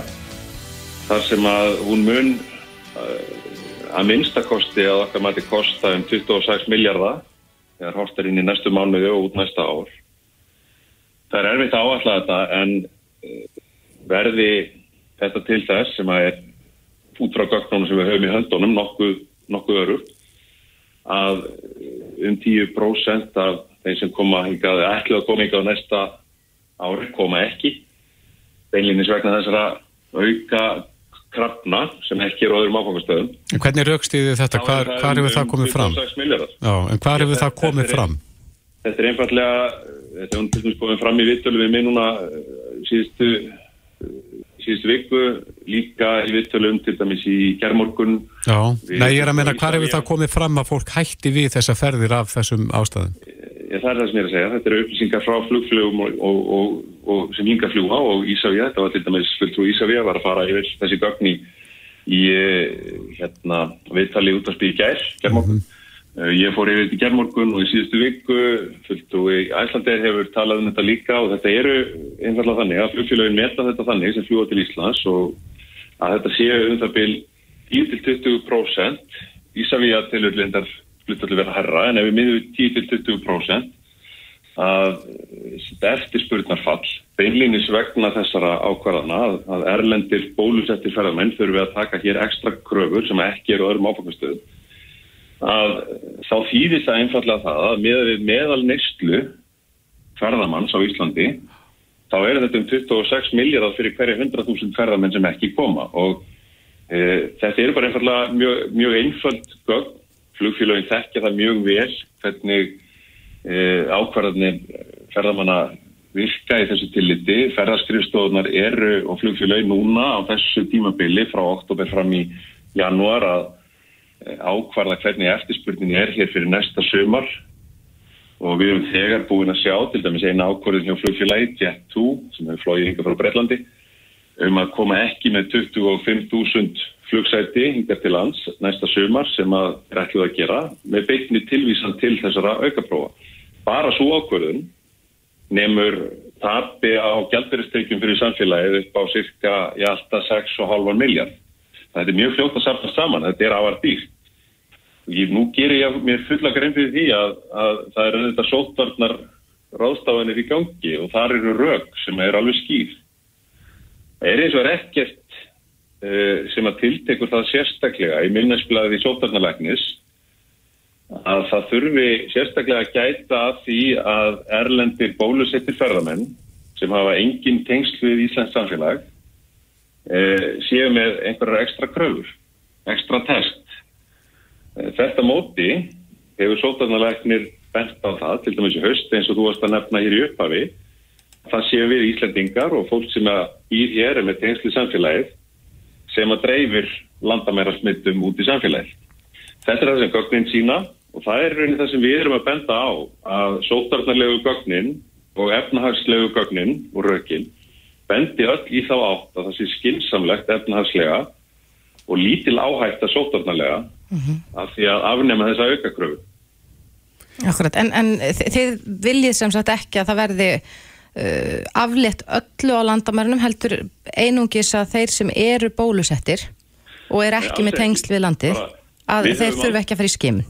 þar sem að hún mun uh, að minnstakosti að okkar mati kosta um 26 miljardar þegar hort er inn í næstu mánuði og út næsta ár. Það er erfitt að áætla þetta en uh, verði þetta til þess sem að er út frá gögnunum sem við höfum í höndunum nokkuð, nokkuð öru að um 10% af þeim sem koma hingað ætlu að koma hingað á næsta ári koma ekki beinlinis vegna þessara auka krafna sem ekki er á öðrum áfangastöðum en hvernig raukstiði þetta, hvar, hvar um- hefur það um komið fram? 26 milljarðar. Já, en hvar hefur það komið þetta er- fram? Þetta er einfallega, þetta er komið fram í vittölu við mig núna eh, síðustu, síðustu viku, líka í vittölu um til dæmis í gerðmorgun. Nei, ég er að meina, hvar hefur það komið fram að fólk hætti við þessa ferðir af þessum ástæðum? Ég, það er það sem ég er að segja, þetta eru upplýsingar frá flugflugum og, og, og, og sem hinga fljúa og Ísafja, þetta var til dæmis fulltrú Ísafja var að fara yfir þessi gögn í, í eh, hérna, viðtali útvarpi í gær, gerðmorgun. Eh, Ég fór yfir þetta í gerðmorgun og í síðustu viku fulltrú í Æslandeir hefur talað um þetta líka og þetta eru einfallega þannig að flugfélagin meta þetta þannig sem fljúa til Íslands og að þetta séu um það byl 10-20% Ísafja tilur lindar hlutfalli vera herra en ef við miðum við 10-20% að þetta eftirspurnarfall beinlýnis vegna þessara ákvarðana að, erlendir bólusettir ferðamenn þurfum við að taka hér ekstra kröfur sem ekki eru öðrum áfangastöðum að þá þýðir það einfallega það að með meðal neyslu ferðamanns á Íslandi þá er þetta um 26 miljardar fyrir hverja 100.000 ferðamenn sem ekki koma og e, þetta eru bara einfallega mjög, mjög einföld gögn flugfélagin þekkja það mjög vel hvernig e, ákvarðanir ferðamanna virka í þessu tilliti. Ferðaskrifstofunar eru og flugfélagin núna á þessu tímabili frá oktober fram í janúar að ákvarða hvernig eftirspurningi er hér fyrir næsta sömar og við erum þegar búin að sjá til dæmis eina ákvarðin hjá flugfélagi Jet2 sem hefur flóið hinga frá Breitlandi um að koma ekki með 25.000 flugsæti hingar til lands næsta sumar sem að er ætluð að gera með beitni tilvísan til þessara aukaprófa. Bara svo ákvörðun nefnur tapi á gælduristekjum fyrir samfélagið upp á cirka í alltaf 6,5 miljard. Þetta er mjög fljótt að safna saman, þetta er ávar dýrt. Ég, nú gerir ég mér fulla grein fyrir því að, að það eru þetta sótvarnar ráðstafanir í gangi og þar eru rauk sem er alveg skýr. Það er eins og er ekkert uh, sem að tiltekur það sérstaklega í minnesblæði sótvarnarlegnis að það þurfi sérstaklega að gæta því að erlendir bólusettir ferðamenn sem hafa engin tengsl við Íslands samfélag séu með einhverjar ekstra kröfur, ekstra test Þetta móti hefur sótarnalæknir bent á það, til dæmis í höst eins og þú varst að nefna hér í upphafi það séu við Íslandingar og fólk sem að í hér er með tengslu samfélagið sem að dreifir landamæra smittum út í samfélagið. Þetta er það sem gögnin sína og það er raunin það sem við erum að benda á að sótarnarlegu gögnin og efnahagslegu gögnin og rökin bendi öll í þá átt að það sé skinsamlegt efnahagslega og lítil áhægt að sótarnarlega mm -hmm. af því að afnema þessa aukakröfu. Akkurat, en, en þið viljið sem sagt ekki að það verði uh, aflétt öllu á landamærunum heldur einungis að þeir sem eru bólusettir og er ekki ja, með tengsl við landið að við þeir þurfu ekki að fara í skimun.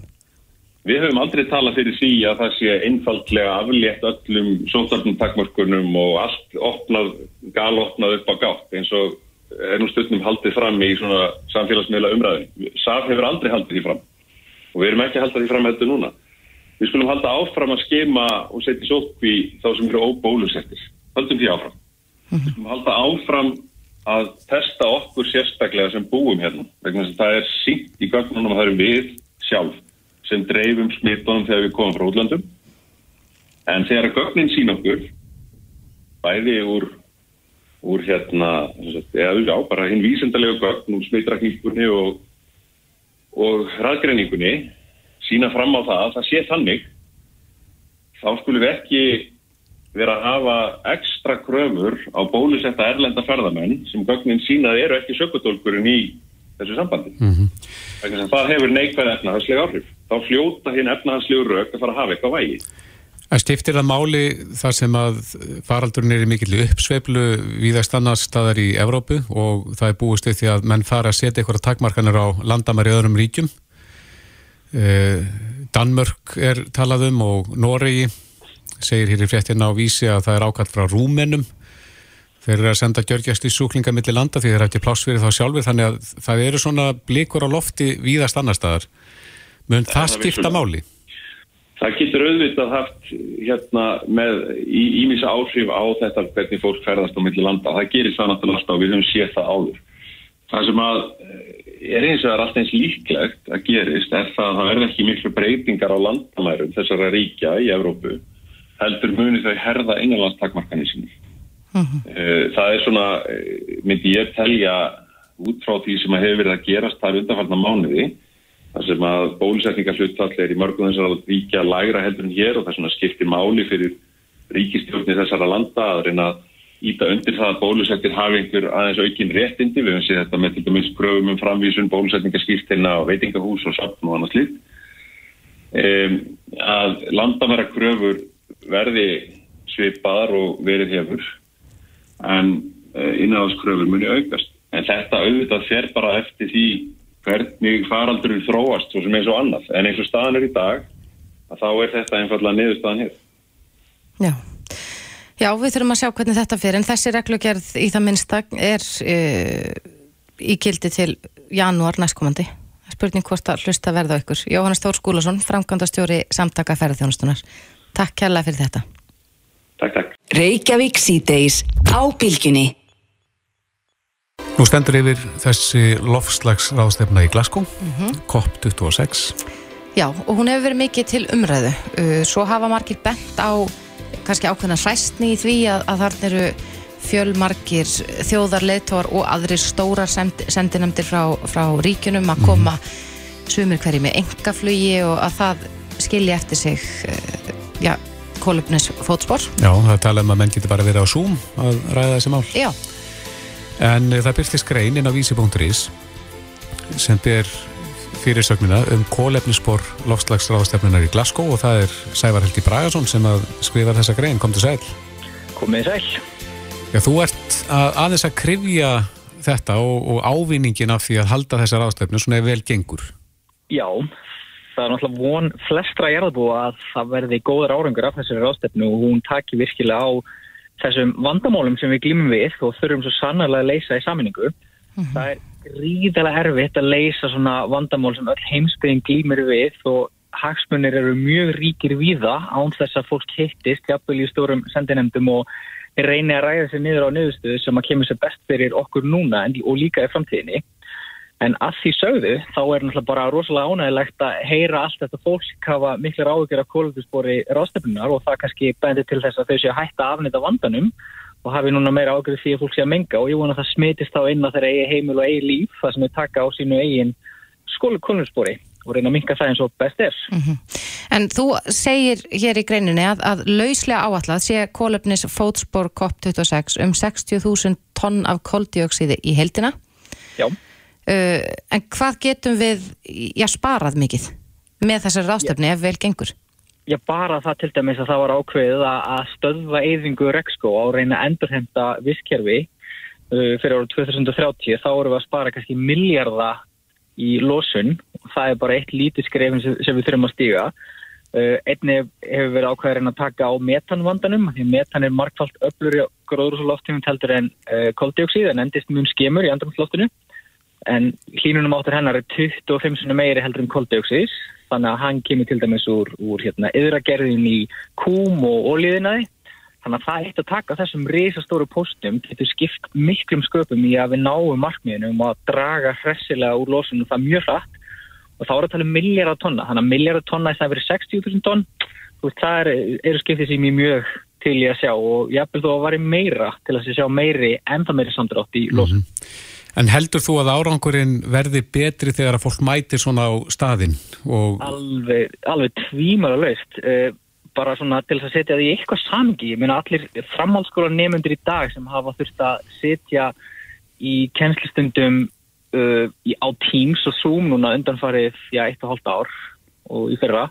Við höfum aldrei talað fyrir því að það sé einfaldlega aflétt öllum sótarnum takmörkunum og allt opnað, galopnað upp á gátt eins og er nú stundum haldið fram í svona samfélagsmiðla umræðin. SAF hefur aldrei haldið því fram og við erum ekki halda því fram heldur núna. Við skulum halda áfram að skema og setja sótkví þá sem eru óbólusettir. Haldum því áfram. Við skulum halda áfram að testa okkur sérstaklega sem búum hérna. Vegna að það er sínt í gögnunum að það eru við sjálf sem dreifum smittunum þegar við komum frá útlandum. En þegar gögnin sín okkur bæði úr úr hérna, eða já, bara hinn vísendalega gögn úr smitrakningunni og, og ræðgreiningunni sína fram á það að það sé þannig þá skulum við ekki vera að hafa ekstra kröfur á bólusetta erlenda ferðamenn sem gögnin sínaði eru ekki sökutólkurinn í þessu sambandi. Mm -hmm. Það hefur neikvæð efnahagslega áhrif. Þá fljóta hinn efnahagslegu rauk að fara að hafa eitthvað vægi. En stiftir það máli þar sem að faraldurinn er í mikill uppsveiflu víðast annars staðar í Evrópu og það er búist við því að menn fara að setja eitthvað takmarkanir á landamæri öðrum ríkjum. Eh, Danmörk er talað um og Noregi segir hér í fréttina á vísi að það er ákallt frá rúmennum. Þeir eru að senda gjörgjast í súklinga millir landa því þeir hætti plássverið þá sjálfur þannig að það eru svona blikur á lofti víðast annar staðar. Mun það skipta máli? Það getur auðvitað haft hérna með ímins áhrif á þetta hvernig fólk ferðast á milli landa. Það gerir það náttúrulega alltaf og við höfum séð það áður. Það sem að eh, er eins og það er alltaf eins líklegt að gerist er það að það verður ekki miklu breytingar á landamærum þessara ríkja í Evrópu heldur muni þau herða innanlandstakmarkanir sinni. Uh mhm. eh, -huh. Það er svona, eh, myndi ég telja út frá því sem að hefur verið að gerast þar undanfarnar mánuði þar sem að bólusetningarflutfall er í mörgum þessara ríkja lægra heldur en hér og það svona skiptir máli fyrir ríkistjórnir þessara landa að reyna að íta undir það að bólusettir hafi einhver aðeins aukinn réttindi, við höfum séð þetta með til dæmis pröfum um framvísun, bólusetningarskýrtina og veitingahús og samt og annars lít um, að landamæra kröfur verði svipaðar og verið hefur en uh, innáðskröfur muni aukast. En þetta auðvitað fer bara eftir því hvernig faraldurinn þróast svo sem eins og annað, en eins og staðan er í dag að þá er þetta einfallega niðurstaðan hér. Já. Já, við þurfum að sjá hvernig þetta fyrir en þessi reglugjörð í það minnsta er uh, í kildi til janúar næstkomandi spurning hvort að hlusta verða ykkur Jóhannes Tór Skúlason, framkvæmdastjóri samtaka ferðarþjónustunar. Takk kærlega fyrir þetta. Takk, takk. Reykjavík síðdeis á bylginni Nú stendur yfir þessi lofslagsráðstefna í Glasgow, mm -hmm. COP26. Já, og hún hefur verið mikið til umræðu. Uh, svo hafa margir bent á kannski ákveðna hræstni í því að, að þarna eru fjölmargir þjóðarleitóar og aðrir stórar sendinemdir frá, frá ríkunum að koma mm -hmm. sumir hverju með engaflugi og að það skilji eftir sig uh, ja, kólupnis fótspor. Já, það tala um að menn getur bara verið á Zoom að ræða þessi mál. Já. En það byrstist grein inn á vísi.is sem ber fyrirsögnina um kólefnisspor lofslagsráðstefnunar í Glasgow og það er Sævar Helgi Bragason sem að skrifa þessa grein. Kom til sæl. Komið sæl. Já, þú ert að, aðeins að krifja þetta og, og ávinningin af því að halda þessar ástefnu svona vel gengur? Já, það er náttúrulega von flestra jarðbúa að það verði góður árangur af þessari ástefnu og hún taki virkilega á þessum vandamálum sem við glýmum við og þurfum svo sannarlega að leysa í saminningu. Mm -hmm. Það er gríðilega erfitt að leysa svona vandamál sem öll heimsbygging glýmir við og hagsmunir eru mjög ríkir víða án þess að fólk hittist jafnvel í stórum sendinemdum og reyni að ræða sér niður á niðurstöðu sem að kemur sér best fyrir okkur núna og líka í framtíðinni. En að því sögðu þá er náttúrulega bara rosalega ánægilegt að heyra allt þetta fólk hafa miklu ráðugjur af kólutusbóri ráðstöfnunar og það kannski bendir til þess að þau séu að hætta að afnita vandanum og hafi núna meira ágjörði því að fólk sé að menga og ég vona að það smitist þá inn á þeirra eigi heimil og eigi líf það sem þau taka á sínu eigin skólu kólutusbóri og reyna að minka það eins og best er. Mm -hmm. En þú segir hér í greininni að, að lauslega áallat sé kólöfnis fótspor COP26 um 60.000 tonn af koldioksiði í heldina. Já. Uh, en hvað getum við, já, sparað mikið með þessari ráðstöfni ef vel gengur? Já, bara það til dæmis að það var ákveðið að stöðva eyðingu rekskó á að reyna að endurhemta visskerfi uh, fyrir árið 2030. Þá voru við að spara kannski miljarda í losun og það er bara eitt lítið skrefin sem við þurfum að stíga. Uh, einni hefur verið ákveðarinn að taka á metanvandanum, því metan er markfalt öflur í gróðrúsaloftingum heldur en koldioksíð, en endist mjög skemur í andrumsloftinu, en hlínunum áttur hennar er 25 meiri heldur en koldioksís, þannig að hann kemur til dæmis úr, úr hérna, yðragerðin í kúm og ólíðinaði, þannig að það eitt að taka þessum reysastóru postum getur skipt miklum sköpum í að við náum markmiðinu um að draga hressilega úr losunum það mjög hratt. Og þá er að tala um miljardar tonna, þannig að miljardar tonna þess að verið 60.000 tonn, veist, það er, eru skiptið sem ég mjög til ég að sjá. Og ég hafði þó að varir meira til að sjá meiri, ennþá meiri samdrátt í losun. Mm -hmm. En heldur þú að árangurinn verði betri þegar að fólk mætir svona á staðinn? Og... Alveg, alveg tvímar að laust. Uh, bara svona til að setja það í eitthvað samgi. Ég meina allir framhaldsskóla nefnundir í dag sem hafa þurft að setja í kennslistundum uh, á Teams og Zoom núna undanfarið já, eitt og hálft ár og í fyrra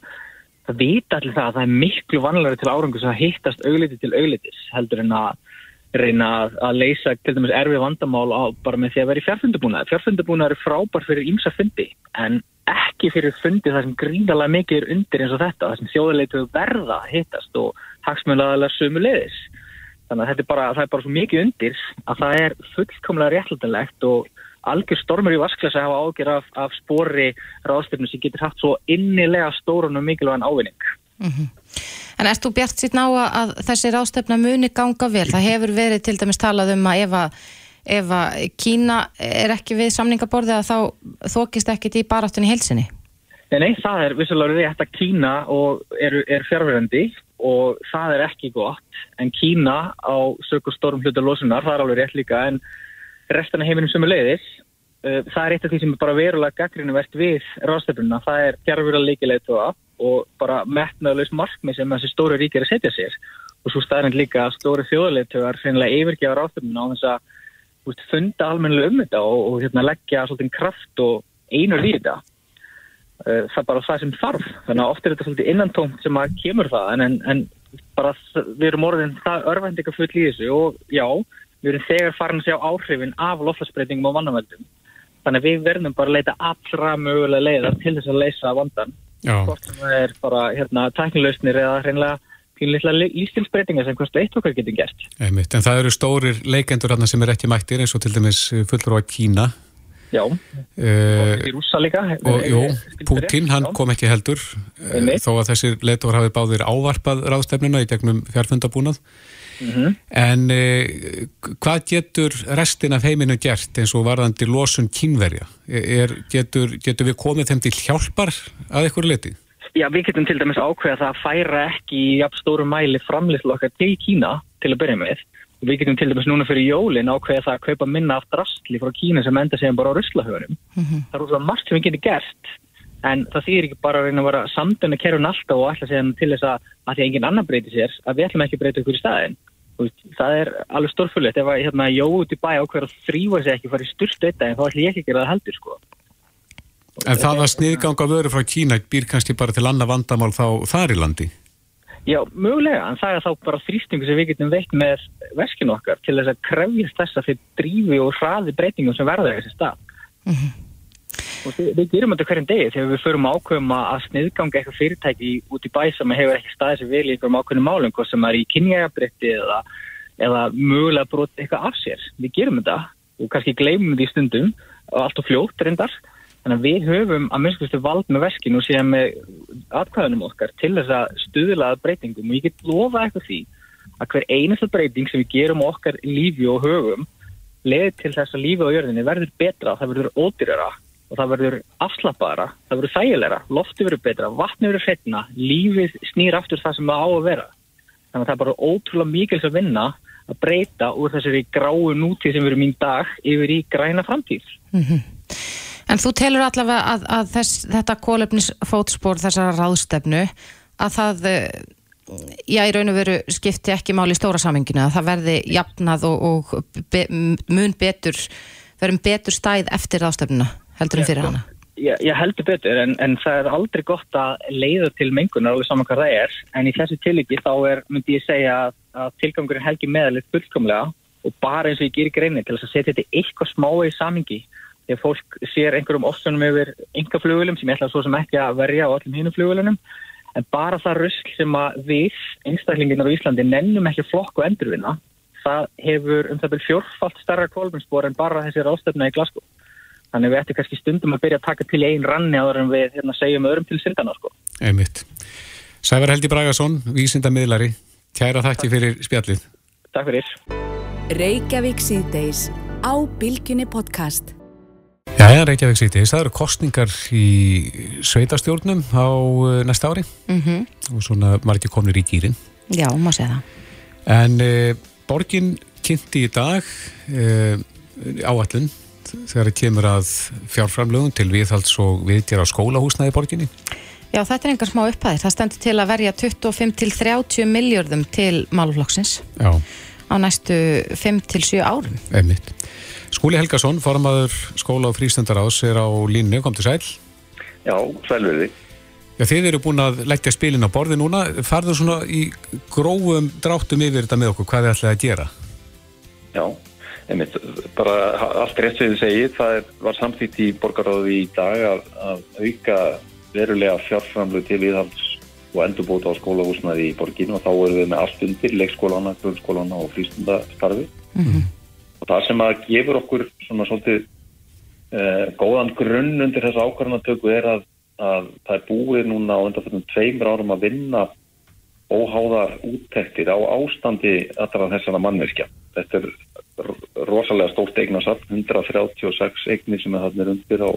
það vita allir það að það er miklu vanlega til árangus að hittast augliti til auglitis heldur en að reyna að leysa til dæmis erfið vandamál á, bara með því að vera í fjárfundabúnaði. Fjárfundabúnaði er frábær fyrir ímsa fundi en ekki fyrir fundi það sem gríðalega mikið er undir eins og þetta, það sem þjóðuleitu verða hittast og hagsmjölaðalega sömu leiðis. Þannig að þetta er bara, er bara svo mikið undir að það er fullkomlega réttlætanlegt og algjör stormur í vasklasa hafa ágjör af, af spori ráðstöfnu sem getur haft svo innilega stórun og mikilvægan ávinning. Mm -hmm. En erst þú bjart sitt ná að þessi ráðstöfna muni ganga vel? Það hefur verið til dæmis talað um að ef að, ef að Kína er ekki við samningaborðið að þá þókist ekkit í baráttunni heilsinni? Nei, það er vissulega rétt að Kína er, er fjárverðandi og það er ekki gott en Kína á sökur stórum hlutu losunar, það er alveg rétt líka en restan af heiminum sem er leiðis uh, það er eitt af því sem er bara verulega gaggrínuvert við ráðstöfnuna, það er líkilegt og bara metnaðulegs markmið sem þessi stóru rík er að setja sér og svo staðrind líka að stóru þjóðleitögar finnilega yfirgefa ráðstöfnuna á þess að veist, funda almennilega um þetta og, og hérna, leggja svolítið kraft og einur í þetta uh, það er bara það sem þarf þannig að oft er þetta svolítið innantómt sem að kemur það en, en, en bara við erum orðin það örvendika full í þessu og já við erum þegar farin að sjá áhrifin af loftlagsbreytingum og vannavöldum. Þannig að við verðum bara að leita allra mögulega leiðar til þess að leysa vandan. Hvort það er bara hérna, tæknilausnir eða hreinlega pínleitlega lístilsbreytingar sem hverstu eitt okkar getur gert. Einmitt, en það eru stórir leikendur sem er ekki mættir eins og til dæmis fullur á Kína. Já, uh, og í rúsa líka. Og, jú, Putin, hann Já. kom ekki heldur, Einmitt. þó að þessir leitur hafið báðir ávarpað ráðstefnuna í gegnum fjárfundabúnað. Mm -hmm. En eh, hvað getur restin af heiminu gert eins og varðandi losun kínverja? Er, getur, getur við komið þeim til hjálpar að ykkur leti? Já, við getum til dæmis ákveða það að færa ekki í jafn stóru mæli framlýslu okkar til Kína til að byrja með. Við getum til dæmis núna fyrir jólin ákveða það að kaupa minna af drastli frá Kína sem enda segjum bara á ruslahögunum. Mm -hmm. Það er útrúlega margt sem við getum gert en það þýðir ekki bara að reyna að vera samdöna kerun alltaf og alltaf segja til þess að, að því að engin annar breyti sér að við ætlum ekki að breyta ykkur í staðin það er alveg stórfullet ef að hérna, jó út í bæ ákveður að þrýfa sig ekki farið styrst þetta en þá ætlum ég ekki að gera það heldur sko. En það að sniðganga vöru frá Kína býr kannski bara til annað vandamál þá þar í landi? Já, mögulega, en það er þá bara þrýstingu sem við getum veikt með veskinu okkar til þess að krefjast þess að þeir drífi og hraði breytingum sem verða þessi stað. Og við, við gerum þetta hverjum degi þegar við förum ákveðum að sniðganga eitthvað fyrirtæki út í bæ sem hefur ekki staðið sér vel í einhverjum ákveðnum málum, sem er í kynjægabrytti eða, eða mögulega broti eitthvað af sér. Við gerum þetta og kannski gleymum þetta í stundum og allt og fljótt reyndar. Þannig að við höfum að minnstustu vald með veskinu og síðan með atkvæðunum okkar til þess að stuðlaða breytingum og ég get lofa eitthvað því að hver einasta breyting sem við gerum okkar lífi og höfum leði til þess að lífi á jörðinni verður betra, það verður ódýrara og það verður afslappara, það verður þægilegra, lofti verður betra, vatni verður hreitna, lífið snýr aftur það sem það á að vera. Þannig að það er bara ótrúlega mikils að vinna að breyta úr þessari gráu nútíð sem verður mín dag yfir í græna framtíð. En þú telur allavega að, að þess, þetta kólefnisfótspor þessara ráðstefnu að það eh, já, í raun og veru skipti ekki máli í stóra saminginu að það verði jafnað og, og be, mun betur verum betur stæð eftir ráðstefnuna heldur en fyrir hana? Ég, ég heldur betur en, en það er aldrei gott að leiða til mengunar alveg saman hvað það er. En í þessu tilíki þá er, myndi ég segja að, tilgangurinn helgi meðalið fullkomlega og bara eins og ég gerir greini til þess að setja þetta eitthvað smá í samingi þegar fólk sér einhverjum ofsunum yfir enga flugulum sem ég ætla svo sem ekki að verja á öllum hínum flugulunum en bara það rusl sem að við einstaklinginar á Íslandi nennum ekki flokk og endurvinna það hefur um það byrjum fjórfalt starra kólmennspor en bara þessi ráðstöfna í Glasgow þannig við ættum kannski stundum að byrja að taka til einn ranni áður en við hérna, segjum öðrum til syndana sko. Einmitt. Sævar Helgi Bragason, vísindamiðlari. Kæra þakki fyrir spjallið. Takk fyrir. Reykjavík síðdeis á Bilginni podcast. Jæja, Reykjavík síðdeis, það eru kostningar í sveitastjórnum á uh, næsta ári. Mm og svona margir komnir í gýrin Já, má segja það. En uh, borgin kynnti í dag uh, áallun þegar það kemur að fjárframlögun til viðhalds og viðgjara skólahúsnaði borginni? Já, þetta er engar smá upphæðir. Það stendur til að verja 25 til 30 miljörðum til máluflokksins Já, á næstu 5 til 7 árum. einmitt. Skúli Helgason, formaður skóla og frístundaráðs er á línu, kom til sæl Já, sælverði. Já, þið eru búin að leggja spilin á borði núna. Farðu svona í grófum dráttum yfir þetta með okkur, hvað þið ætlaði að gera? Já, einmitt, bara allt rétt sem þið segið, það er, var samþýtt í borgaráði í dag að, að auka verulega fjárframlu til viðhalds og endurbóta á skólahúsnaði í borginu og þá erum við með allt undir, leikskólana, grunnskólana og frístundastarfi. Og það sem að gefur okkur svona svolítið eh, góðan grunn undir þessa ákvarðanatöku er að, að það er búið núna á undanfjöldum tveimur árum að vinna óháðar úttektir á ástandi allra þessara mannverkja. Þetta er rosalega stórt eignasafn, 136 eignir sem er þarna undir á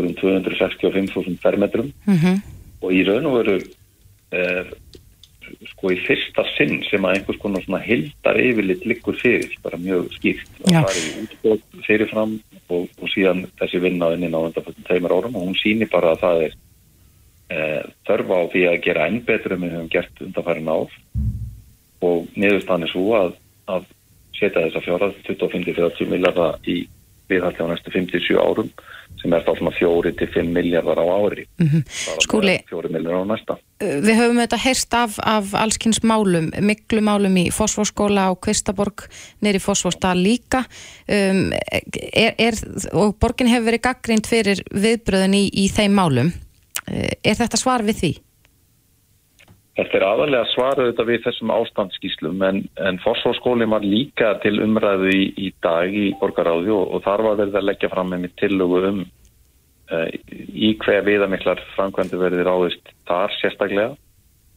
um 265.000 fermetrum. Mm og í raun og veru er sko í fyrsta sinn sem að einhvers konar svona hildar yfirlit liggur fyrir, bara mjög skýrt. Já. það er í útbóð fyrirfram og, og síðan þessi vinna inn á undanfjöldum tveimur árum og hún sýnir bara að það er e, þörfa á því að gera enn betur en við höfum gert undanfærin ár. Og niðurstaðan er svo að, að setja þessa fjárað 25-30 miljardar í viðhaldi á næstu 57 árum sem er þá svona 4-5 miljardar á ári. Þar á Skúli- meðal 4 miljardar á næsta Við höfum þetta heyrst af, af allskins málum, miklu málum í Fossvorskóla og Kvistaborg neyri Fossvorsdal líka um, er, er, og borgin hefur verið gaggrind fyrir viðbröðin í, í þeim málum. Eh, Er þetta svar við því? Þetta er aðalega svaruð þetta við þessum ástandsskíslum en, en fórsvárskólinn var líka til umræðu í, í dag í borgaráði og, og þar var verið að leggja fram með mitt tillögu um uh, í hver viðamiklar framkvæmdi verið ráðist þar sérstaklega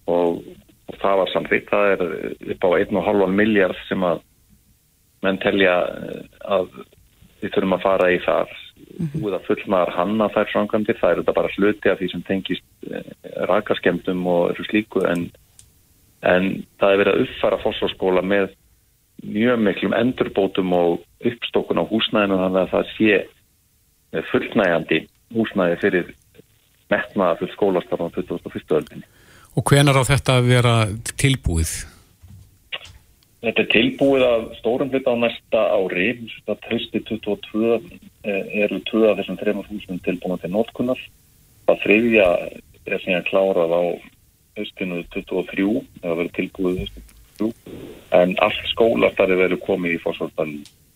og, og það var samþýtt. Það er upp á 1,5 miljard sem að menn telja eh, að við þurfum að fara í þar búið að fullmaðar hanna þær framkvæmdir það er þetta bara hluti af því sem tengist eh, rakaskemdum og eru slíku en, en það er verið að uppfara fósforskóla með mjög miklum endurbótum og uppstokkun á húsnæðinu þannig að það sé eh, fullnægjandi húsnæði fyrir metnaða full skólastarf á 2001. öldinni. Og hvenar á þetta að vera tilbúið? Þetta er tilbúið að stórum hluta á næsta ári, þetta hausti 22 eh, eru tvö af þessum þreymur húsum tilbúin til notkunar. Það þriðja er síðan klárað á höstinu 23 það verður tilbúið höstinu 23 en allt skólastarið verður komið í fórsvöldal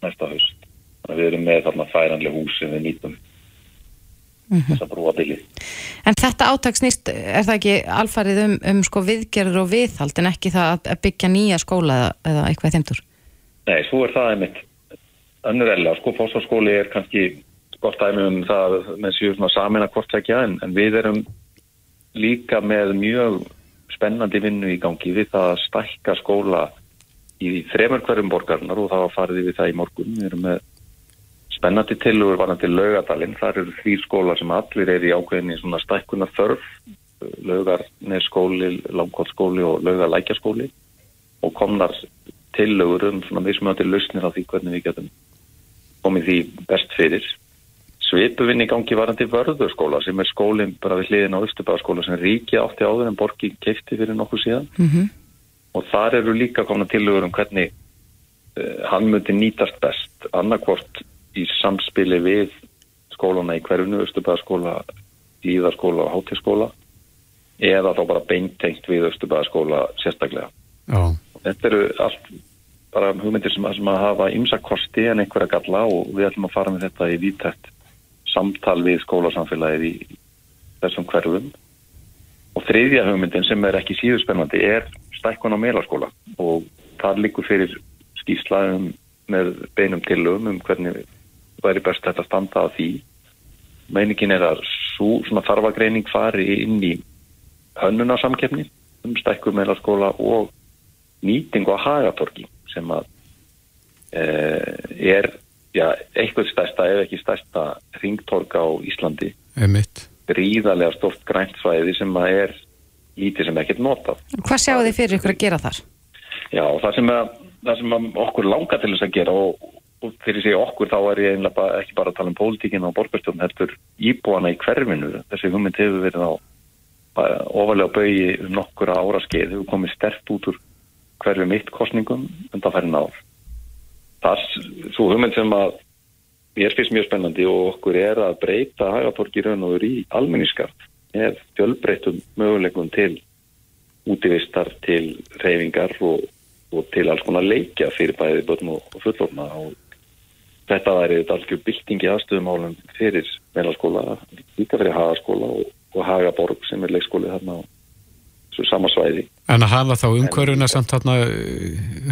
næsta höst að við erum með þarna færanlega hús sem við nýtum þess að brúa byggi En þetta átak snýst, er það ekki alfarið um, um sko viðgerður og viðhald en ekki það að- byggja nýja skóla eða, eða eitthvað í þeimtur? Nei, svo er það einmitt önnur eðla, sko, fórsvarsskóli er kannski gott dæmi um það með svona samin að kortleggja en, en við erum líka með mjög spennandi vinnu í gangi við það að stækka skóla í þremur hverjum borgarnar og það var farið við það í morgun. Við erum með spennandi tilugur varandi laugadalinn. Þar eru því skóla sem allir er í ákveðinni svona stækkuna þörf, laugarnesskóli, langkóttskóli og laugalækjaskóli og komnar tilugur um svona mismunandi lausnir á því hvernig við getum komið því best fyrir. Svipuvinn í gangi varandi vörðurskóla sem er skólinn bara við hliðin á Östubæðaskóla sem ríki átti áður en borgi keifti fyrir nokkuð síðan Mm -hmm. og þar eru líka komna tilugur um hvernig uh, hann myndi nýtast best annarkvort í samspili við skólana í hverjunu, Östubæðaskóla, Líðaskóla og Hátíðskóla eða þá bara beintengt við Östubæðaskóla sérstaklega. Já, Þetta eru allt bara hugmyndir sem, sem að hafa ymsa kosti en einhverja galla og við ætlum að fara með þetta í vítætt samtal við skólasamfélagið í þessum hverfum. Og þriðja hugmyndin sem er ekki síður spennandi er stækkun á meðlaskóla og það líkur fyrir skýrslaðum með beinum tilum um hvernig væri best þetta standa á því. Meiningin er að svo, svona þarfagreining fari inn í hönnunarsamkeppni um stækkun meðlaskóla og nýting á hagatorki sem að e, er já, eitthvað stærsta eða ekki stærsta ringtork á Íslandi gríðarlega stort grænt svæði sem að er lítið sem ekkert notað. Hvað sjáu þið fyrir ykkur að gera þar? Já, það sem, að, það sem að okkur langar til þess að gera og, og fyrir sig okkur þá er ég einlega bara, ekki bara að tala um pólitíkinu og borgarstjórn heldur íbúana í hverfinu. Þessi hugmynd hefur verið á ofalega bauði um nokkura ára skeið, hefur komið stert út úr hverju mitt kostningum undan færin ár. Það er svo hugmynd sem að mér finnst mjög spennandi og okkur er að breyta hagatorki raun og í almenningskart með fjölbreytum möguleikum til útivistar, til reyfingar og, og til alls konar leikja fyrir bæði börn og fullorna og þetta væri þetta algjör byltingi aðstöðumálum fyrir meðlaskóla, líka fyrir hagaskóla og, og hagaborg sem er leikskóli þarna á svo sama svæði. En að hafa þá umhverfuna samt þarna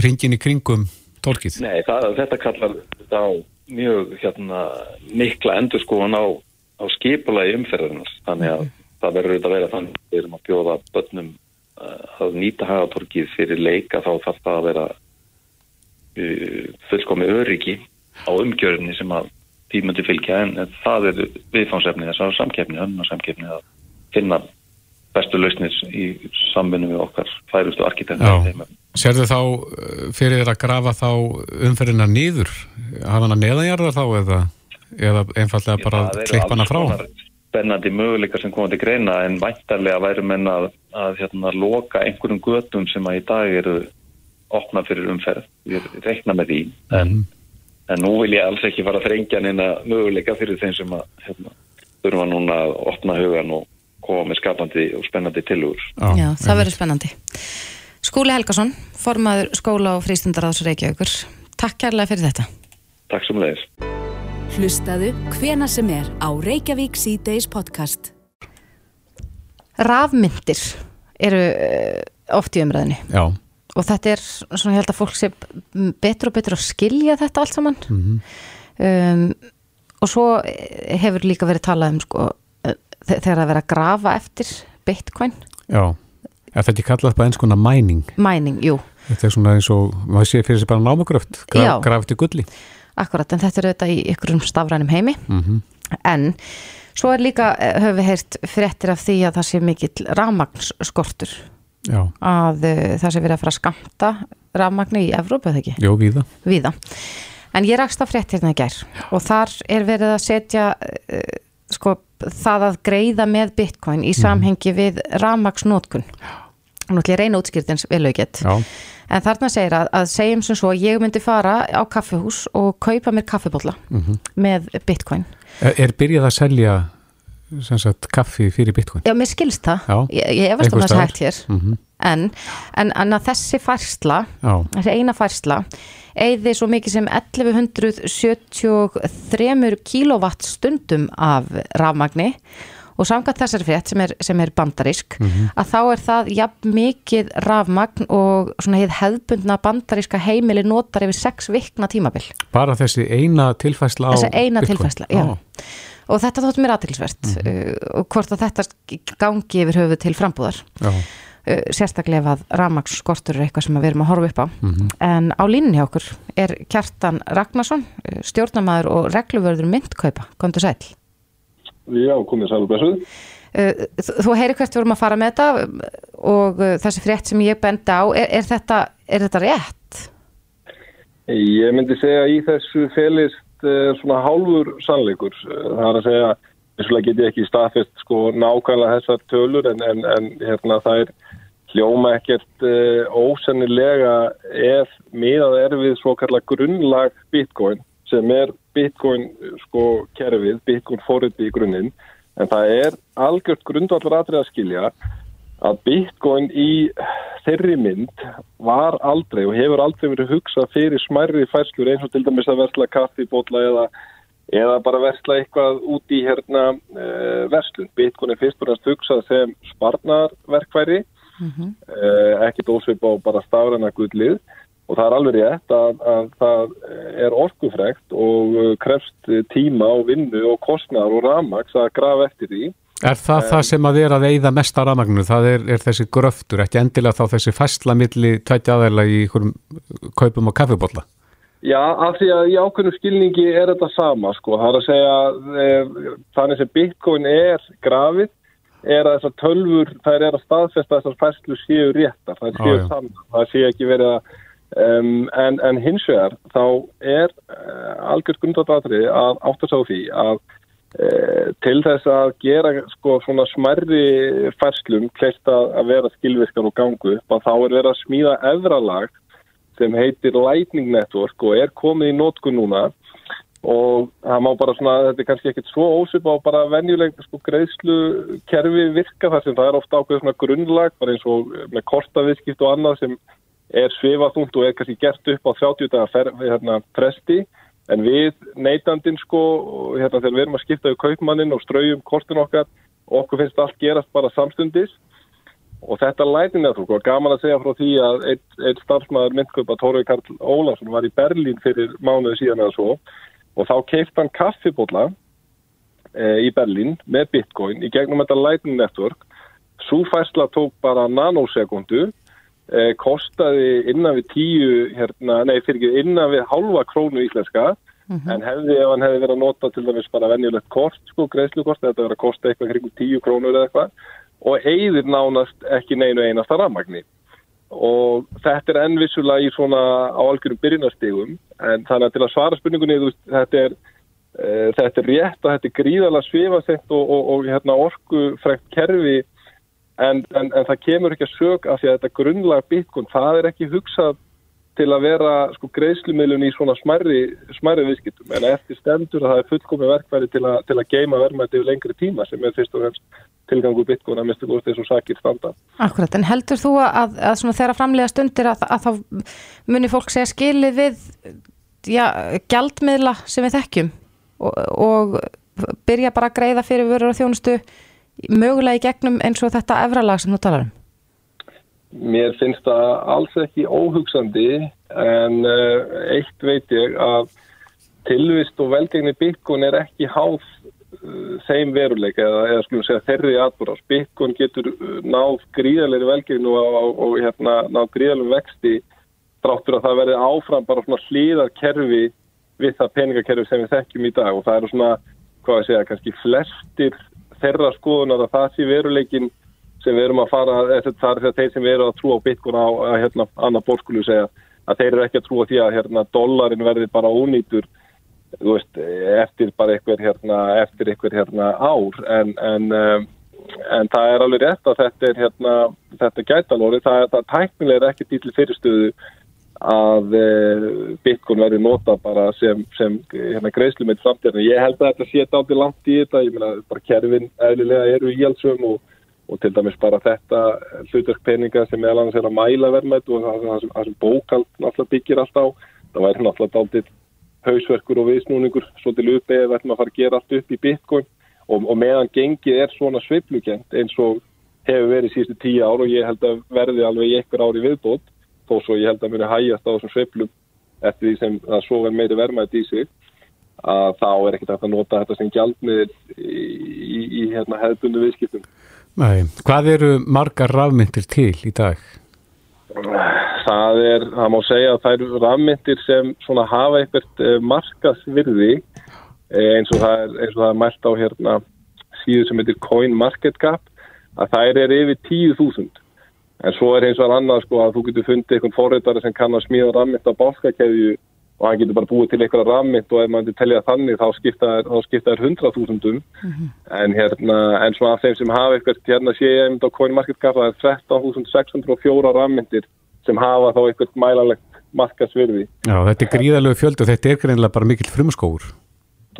ringin í kringum tólkið? Nei, það, þetta kallar þetta á mjög hérna, mikla endurskóðan á, á skipulagi umferðarnas. Þannig að það verður auðvitað að vera þannig að við erum að bjóða börnum uh, að nýta hagatorkið fyrir leika þá þarf það að vera uh, fullkomi öryggi á umgjörðinni sem að tímundi fylgja en það er viðfánsefni þess að samkeppni, önnur samkeppni að finna bestu lausnir í samvinnu við okkar færustu arkitektur. Já. Serðu þá eh, fyrir þér að grafa þá umferðina nýður? Hafa hana neðanjarðar þá eða, eða einfallega bara Það eru klippa hana alls frá? konar Spennandi möguleikar sem koma til greina en væntarlega væri menn að, að hérna, loka einhverjum götum sem að í dag eru opna fyrir umferð. Við reikna með því en, Mhm. En nú vil ég alls ekki fara að þrengja neina möguleika fyrir þeim sem að hérna, þurfa núna að opna hugan og koma með skapandi og spennandi tilugur. Já, það verður spennandi. Skúli Helgason, formaður skóla og frístundaráðs Reykjavíkur. Takk kærlega fyrir þetta. Takk sem leiðis. Hlustaðu hvena sem er á Reykjavík C-Days podcast. Rafmyndir eru eh, oft í umræðinni Já. Og þetta er svona ég held að fólk sé betur og betur að skilja þetta allt saman Mhm. um, og svo hefur líka verið talað um sko, þe- þegar það verið að grafa eftir bitcoin, Já. Er þetta ekki kallað bara eins konar mæning? mining, jú Þetta er svona eins og, maður sé fyrir sig bara námugröft, Já. graf, graf til gulli. akkurat, en þetta er auðvitað í ykkurum stafrænum heimi Mm en svo er líka, eh, höfum við heyrt fréttir af því að það sé mikill rafmagnsskortur Já, að uh, það sé verið að fara að skamta rafmagni í Evrópu eða ekki, jó, víða. víða. En ég rakst á frétt hérna í gær og þar er verið að setja uh, sko það að greiða með bitcoin í samhengi við rafmagsnótkun nú ætlum ég að reyna útskýrtins vel aukett Já, en þarna segir að, að segjum sem svo að ég myndi fara á kaffihús og kaupa mér kaffibólla Mhm. með bitcoin. Er, er byrjað að selja sagt kaffi fyrir bitcoin Já, mér skilst það, Já, ég, ég efast um staðar. hægt hér Mhm. en, en, en að þessi færsla Já. þessi eina færsla eigði svo mikið sem 1173 kilowatt stundum af rafmagni og samkvæmt þessari frétt sem er, sem er bandarisk Mhm. að þá er það jafn mikið rafmagn og svona hefðbundna bandariska heimili notar yfir sex vikna tímabil bara þessi eina tilfæsla á Þessi eina Bitcoin. tilfærsla, já. Og þetta þótt mér aðtilsvert Mhm. og hvort að þetta gangi yfir höfu til frambúðar Já. uh, sérstaklega að rafmagns skortur er eitthvað sem við erum að horfa upp á Mhm. en á línunni hjá okkur er Kjartan Ragnarsson uh, stjórnamaður og regluvörður myndkaupa, komdu sæl Já, komið sæl og blessuð. uh, þú þú heyri hvert við vorum að fara með þetta um, og uh, þessi frétt sem ég bendi á er, er, þetta, er þetta rétt? Ég myndi segja að í þessu felist uh, svona hálfur sannleikur. Uh, það er að segja, vissulega get ég ekki staðfest sko nákvæmlega þessar tölur en, en, en hérna það er hljóma ekkert uh, ósennilega ef miðað er við svo kalla grunnlag Bitcoin sem er Bitcoin sko kerfið, Bitcoin forriti í grunninn en það er algjört grundvallar atrið að skilja að Bitcoin í þeirri mynd var aldrei og hefur aldrei verið hugsað fyrir smærri færslur eins og til dæmis að versla kaffibótla eða, eða bara versla eitthvað út í hérna uh, verslun. Bitcoin er fyrst og næst hugsað sem sparnarverkværi, uh, ekki dósvip á bara stafræna gullið og það er alveg rétt að, að það er orkufrekt og krefst tíma og vinnu og kostnar og ramags að grafa eftir því. Er það það sem að er að eyða mest að rafmagninu? Það er, er þessi gröftur, ekki endilega þá þessi fæsla milli tvætti aðeila í kaupum á kaffibólla? Já, af því að í ákveðnum skilningi er þetta sama, sko. Það er að segja, e, þannig sem Bitcoin er grafið, er að þessar tölfur, það er að staðfesta þessar fæslu séu réttar, það séu já. saman, það séu ekki verið að, um, en, en hins vegar, þá er uh, algjörð grundvatatrið að átt að sá því að til þess að gera sko svona smærri færslum kleitt að, vera skilvirkar og gangu upp, að þá er verið að smíða efralag sem heitir Lightning Network og er komið í nótkun núna. Og það má bara svona, þetta er kannski ekkit svo ósip á bara venjuleg sko, greiðslu kerfi virka þar sem það er ofta ákveð svona grunnlag, bara eins og með kortaviðskipt og annað sem er svifaþungt og er kannski gert upp á 30 daga fer, hérna, fresti en við neytandinn sko hérna þegar við erum að skipta við kaupmannin og strauðum kortin okkar okkur finnst allt gerast bara samstundis. Og þetta lætin er þú, gaman að segja frá því að einn ein starfsmæður myndkaupa Tóri Karl Ólarsson var í Berlín fyrir mánuði síðan eða svo. Og þá keift hann kaffibólla e, í Berlín með bitcoin í gegnum þetta Lightning Network. Svo færsla tók bara nanosekundu e, kostaði innan við tíu hérna, nei fyrir ekki innan við halva krónu íslenska en hefði ef hann hefði verið að nota til dæmis bara venjulegt kort sko greiðslukort þetta verið að kosta eitthvað kringum tíu krónur eða eitthvað og eigðir nánast ekki neinu einasta rammagni og þetta er ennvissulega í svona á algjörum byrjunastegum en þannig að til að svara spurningunni þú þetta er uh, þetta er rétt og þetta er gríðalega svifasett og, og, og hérna orkufrekt kerfi en, en, en það kemur ekki að sög af því að þetta grunnlega bitcoin, það er ekki hugsað til að vera sko greiðslumilun í svona smærri, smærri viðskiptum en eftir stendur að það er fullkomið verkværi til, a, til að geima verðmætti yfir lengri tíma sem er fyrst og fremst tilgangu bitcoin að mistu góðst og sakir standa. Akkurat, en heldur þú að, að þegar framlega stundir að, að þá muni fólk segja skilið við já, gjaldmiðla sem við þekkjum og, og byrja bara að greiða fyrir vörur og þjónustu mögulega í gegnum eins og þetta efralag sem þú talar um? Mér finnst það alls ekki óhugsandi en uh, eitt veit ég að tilvist og velgengni Bitcoin er ekki háð uh, þeim veruleika eða, eða skulum segja þeirri atbúrás. Bitcoin getur uh, náð gríðalegri velgengni og, og, og hérna, náð gríðalegri vexti dráttur að það verði áfram bara svona hlýðarkerfi við það peningakerfi sem við þekkjum í dag og það eru svona, hvað ég segja, kannski flestir þeirra skoðunar að það sé veruleikin sem við erum að fara, það er þeir sem við erum að trúa á Bitcoin á hérna, annar bórskulu segja að þeir eru ekki að trúa því að hérna, dollarin verði bara ónýtur veist, eftir bara einhver, hérna, eftir einhver hérna, ár. En, en, um, en það er alveg rétt að þetta er hérna, þetta gætalóri, það, það tæknilega er ekki dýtli fyrirstöðu að uh, Bitcoin verði nota bara sem, sem hérna, greiðslu með framtíðan. Ég held að þetta sé dátir langt í þetta, ég meina bara kerfin eðlilega eru íhaldsum og, og til dæmis bara þetta hlutverkpeninga sem meðal annars er að mæla verðmætt og það, sem, sem bókald náttúrulega byggir allt á, það væri náttúrulega dátir hausverkur og viðsnúningur svo til ef við ætlum að fara að gera allt upp í Bitcoin. Og, og meðan gengið er svona sveiflugent eins og hefur verið síðustu tíu ár og ég held að verði alveg einhver ári viðbót þó svo ég held að muni hægjast á þessum sveiflum eftir því sem það svo verður meiri vermaðið í sig að þá er ekkert að nota þetta sem gjaldmiðil í, í, í hérna, hefðbundu viðskiptum. Nei, hvað eru margar rafmyndir til í dag? Það er, það má segja að það eru rafmyndir sem svona hafa eitthvað eh, markasvirði eh, eins og það er, eins og það er mælt á hérna síðu sem heitir Coin Market Cap að þær er yfir 10.000 en svo er eins og annað sko að þú getur fundið einhvern forreitari sem kann að smíða rafmynd á bálskakeðju og hann getur bara búið til einhverja rafmynd og ef maður til telja þannig þá skipta þær 100.000 mm -hmm. en hérna en svona af þeim sem hafa eitthvað hérna sé ég einmitt á Coin Market Cap það er 13.604 rafmyndir sem hafa þá eitthvað mælalegt markasvirði. Já þetta er gríðalög fjöld og þetta er greinlega bara mikill frumskóur.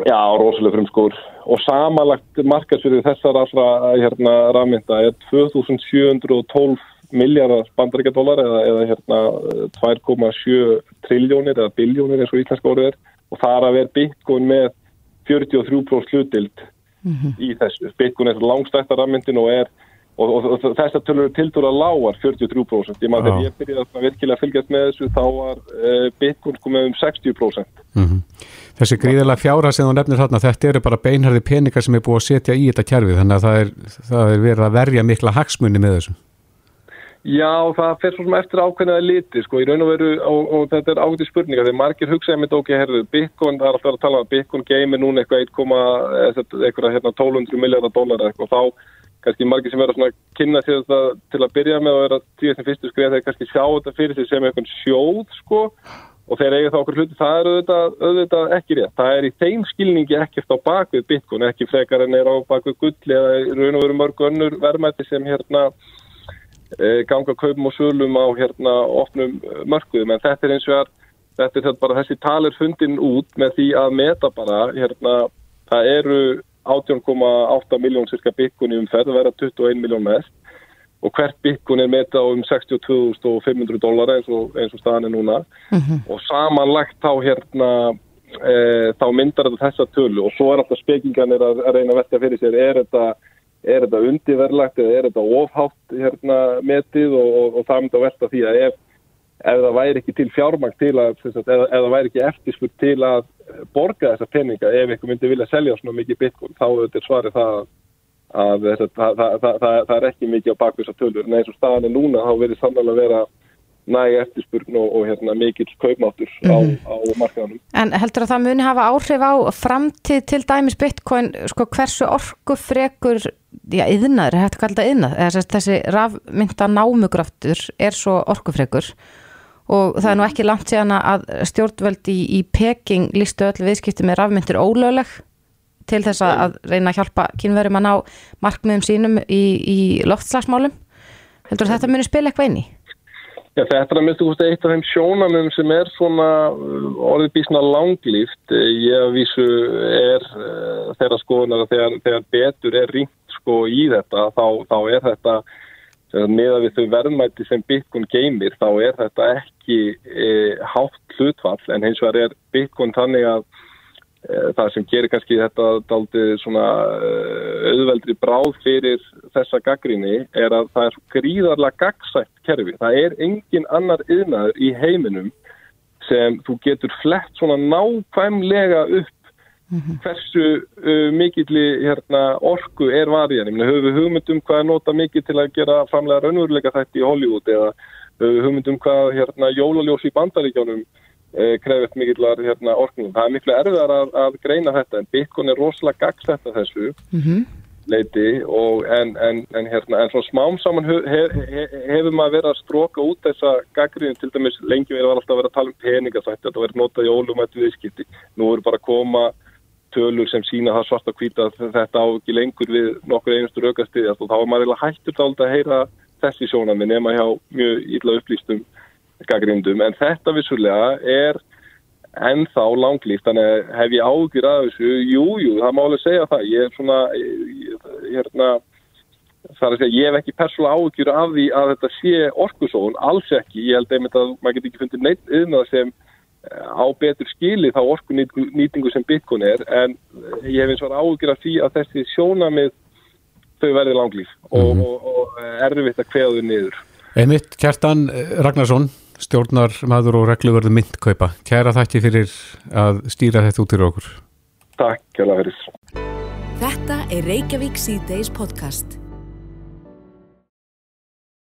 Já, rosalega frumskóur og samanlagt markasvirði þessar allra hérna rafmynda er 2712 miljardar bandaríkjadólar eða, eða hérna 2,7 triljónir eða biljónir eins og íslenska orðið er og það er að vera bitcoin með 43% hlutild mm -hmm. í þessu. Bitcoin er langstættar rafmyndin og er og, og, og þess að tölur tildur að lágar 43%. Ég maður þegar ég byrjaði að virkilega fylgjast með þessu þá var uh, bitcoin komið um 60%. Mm -hmm. Þessi gríðilega fjára sem þú nefnir þarna, þetta eru bara beinharði peningar sem er búið að setja í þetta kjærfið þannig að það er, það er verið að verja mikla hagsmunni með þessu. Já, það fer svo sem eftir ákveðnaða liti, sko, í raun og veru, og, og þetta er ákveðið spurninga, þegar margir hugsaði með dókja herðu, Bitcoin, það er alltaf að tala um Bitcoin geimi núna eitthvað 1,12 hérna, 1200 miljardar dólar eitthvað, þá kannski margir sem verður að kynna sér þetta til að byrja með og vera tíðast sem fyrstu skrið, þeir kannski sjá þetta fyrir sig sem eitthvað sjóð, sko, og þeir eiga þá okkur hluti, það er auðvitað, auðvitað ekki rétt, það er í þeim skilningi ekkert á bakvið Bitcoin, ekki frekar en er á bakvið gulli eða raun og veru mörg önnur verðmætti sem hérna ganga kaupum og sölum á hérna ofnum mörkuðum. En þetta er eins og er, þetta er bara þessi talir fundin út með því að meta bara hérna það eru 18,8 miljón cirka byggun í umferð, það verða 21 miljón mest. Og hvert byggun er meta um 62.500 dólar eins og, eins og staðan er núna. Mm -hmm. og samanlagt þá hérna e, þá myndar þetta þessa tölu. Og svo er alltaf spekinganir að, að reyna að verða fyrir sér, er þetta er þetta undiverlagt eða er þetta ofhátt hérna, metið og, og, og það myndi að verða því að ef, ef það væri ekki til fjármang til að, sagt, ef, það væri ekki eftirspurt til að borga þessa peninga ef einhver myndi vilja selja svona mikið bitcoin þá er svarið það að það, það, það er ekki mikið á bakvisa tölur. En eins og staðan er núna þá verður sannlega að vera næg eftirspurn og, og hérna, mikill kaupmáttur mm -hmm. á, mhm. á markaðanum. En heldur að það muni hafa áhrif á framtíð til dæmis bitcoin, sko hversu orgu frekur, já, yðnaður, hættu að kalla þetta yðnað, eða þessi rafmynda námugraftur er svo orgufrekur og það er nú ekki langt síðan að stjórnvöld í, í Peking lístu öll viðskipti með rafmyndir ólögleg til þess að reyna að hjálpa kynverum að ná markmiðum sínum í, í loftslagsmálum. Heldur að þetta muni spila eitthvað inn í? Já, þetta er að kosti eitt af þeim sjónamum sem er svona uh, orðið bísna langlýft. Ég að vísu er uh, þeirra skoðunar að þegar, þegar betur er ringt sko í þetta, þá, þá er þetta meða við þau verðmætti sem Bitcoin geymir, þá er þetta ekki e, hátt hlutfall en hins vegar er Bitcoin þannig að Eh, það sem gerir kannski þetta daldið svona eh, auðveldri bráð fyrir þessa gaggrinni er að það er gríðarlega gagsætt kerfi. Það er engin annar yðnaður í heiminum sem þú getur flett svona nákvæmlega upp mm -hmm. hversu uh, mikilli hérna, orku er varjan. Höfum við hugmyndum hvað er nota mikið til að gera framlega raunveruleika þetta í Hollywood eða höfum við hugmyndum hvað hérna, jólaljós í bandaríkjónum e, krefist mikillar hérna, orknum. Það er miklu erfiðar að, að greina þetta en Bitcoin er rosalega gagsetta þessu mm -hmm. leiti og en, en, en, hérna, en svona smám saman hef, hef, hefur maður verið að stróka út þessa gaggriðin til dæmis lengi við erum alltaf að vera að tala um peningasætti þetta verið notað í ólumættu viðskipti nú eru bara að koma tölur sem sína það svart að hvita þetta á ekki lengur við nokkur einustu raukastiðjast og þá er maður hættur þá að heyra þessi sjónami nema hjá mjög illa upplýstum gaggrindum en þetta vissulega er ennþá langlýft þannig að hef ég ágjur að þessu? Jújú, jú, það má alveg segja það. Ég er svona hérna, það er að segja, ég hef ekki persónulega ágjur af því að þetta sé orkusón alls ekki, ég held einmitt að maður get ekki fundið neitt yfirnað sem eh, á betur skili þá orkunýtingu sem Bitcoin er en ég hef eins og ágjur af því að þessi sjónamið þau verði langlýf og, mm -hmm. og, og erfitt að kveða þau niður. Einmitt, Kjartan Ragnarsson stjórnar maður og regluvörðu myndkaupa. Kæra þakki fyrir að stýra þetta út fyrir okkur. Takk, kæra fyrir. Þetta er Reykjavík C-Days podcast.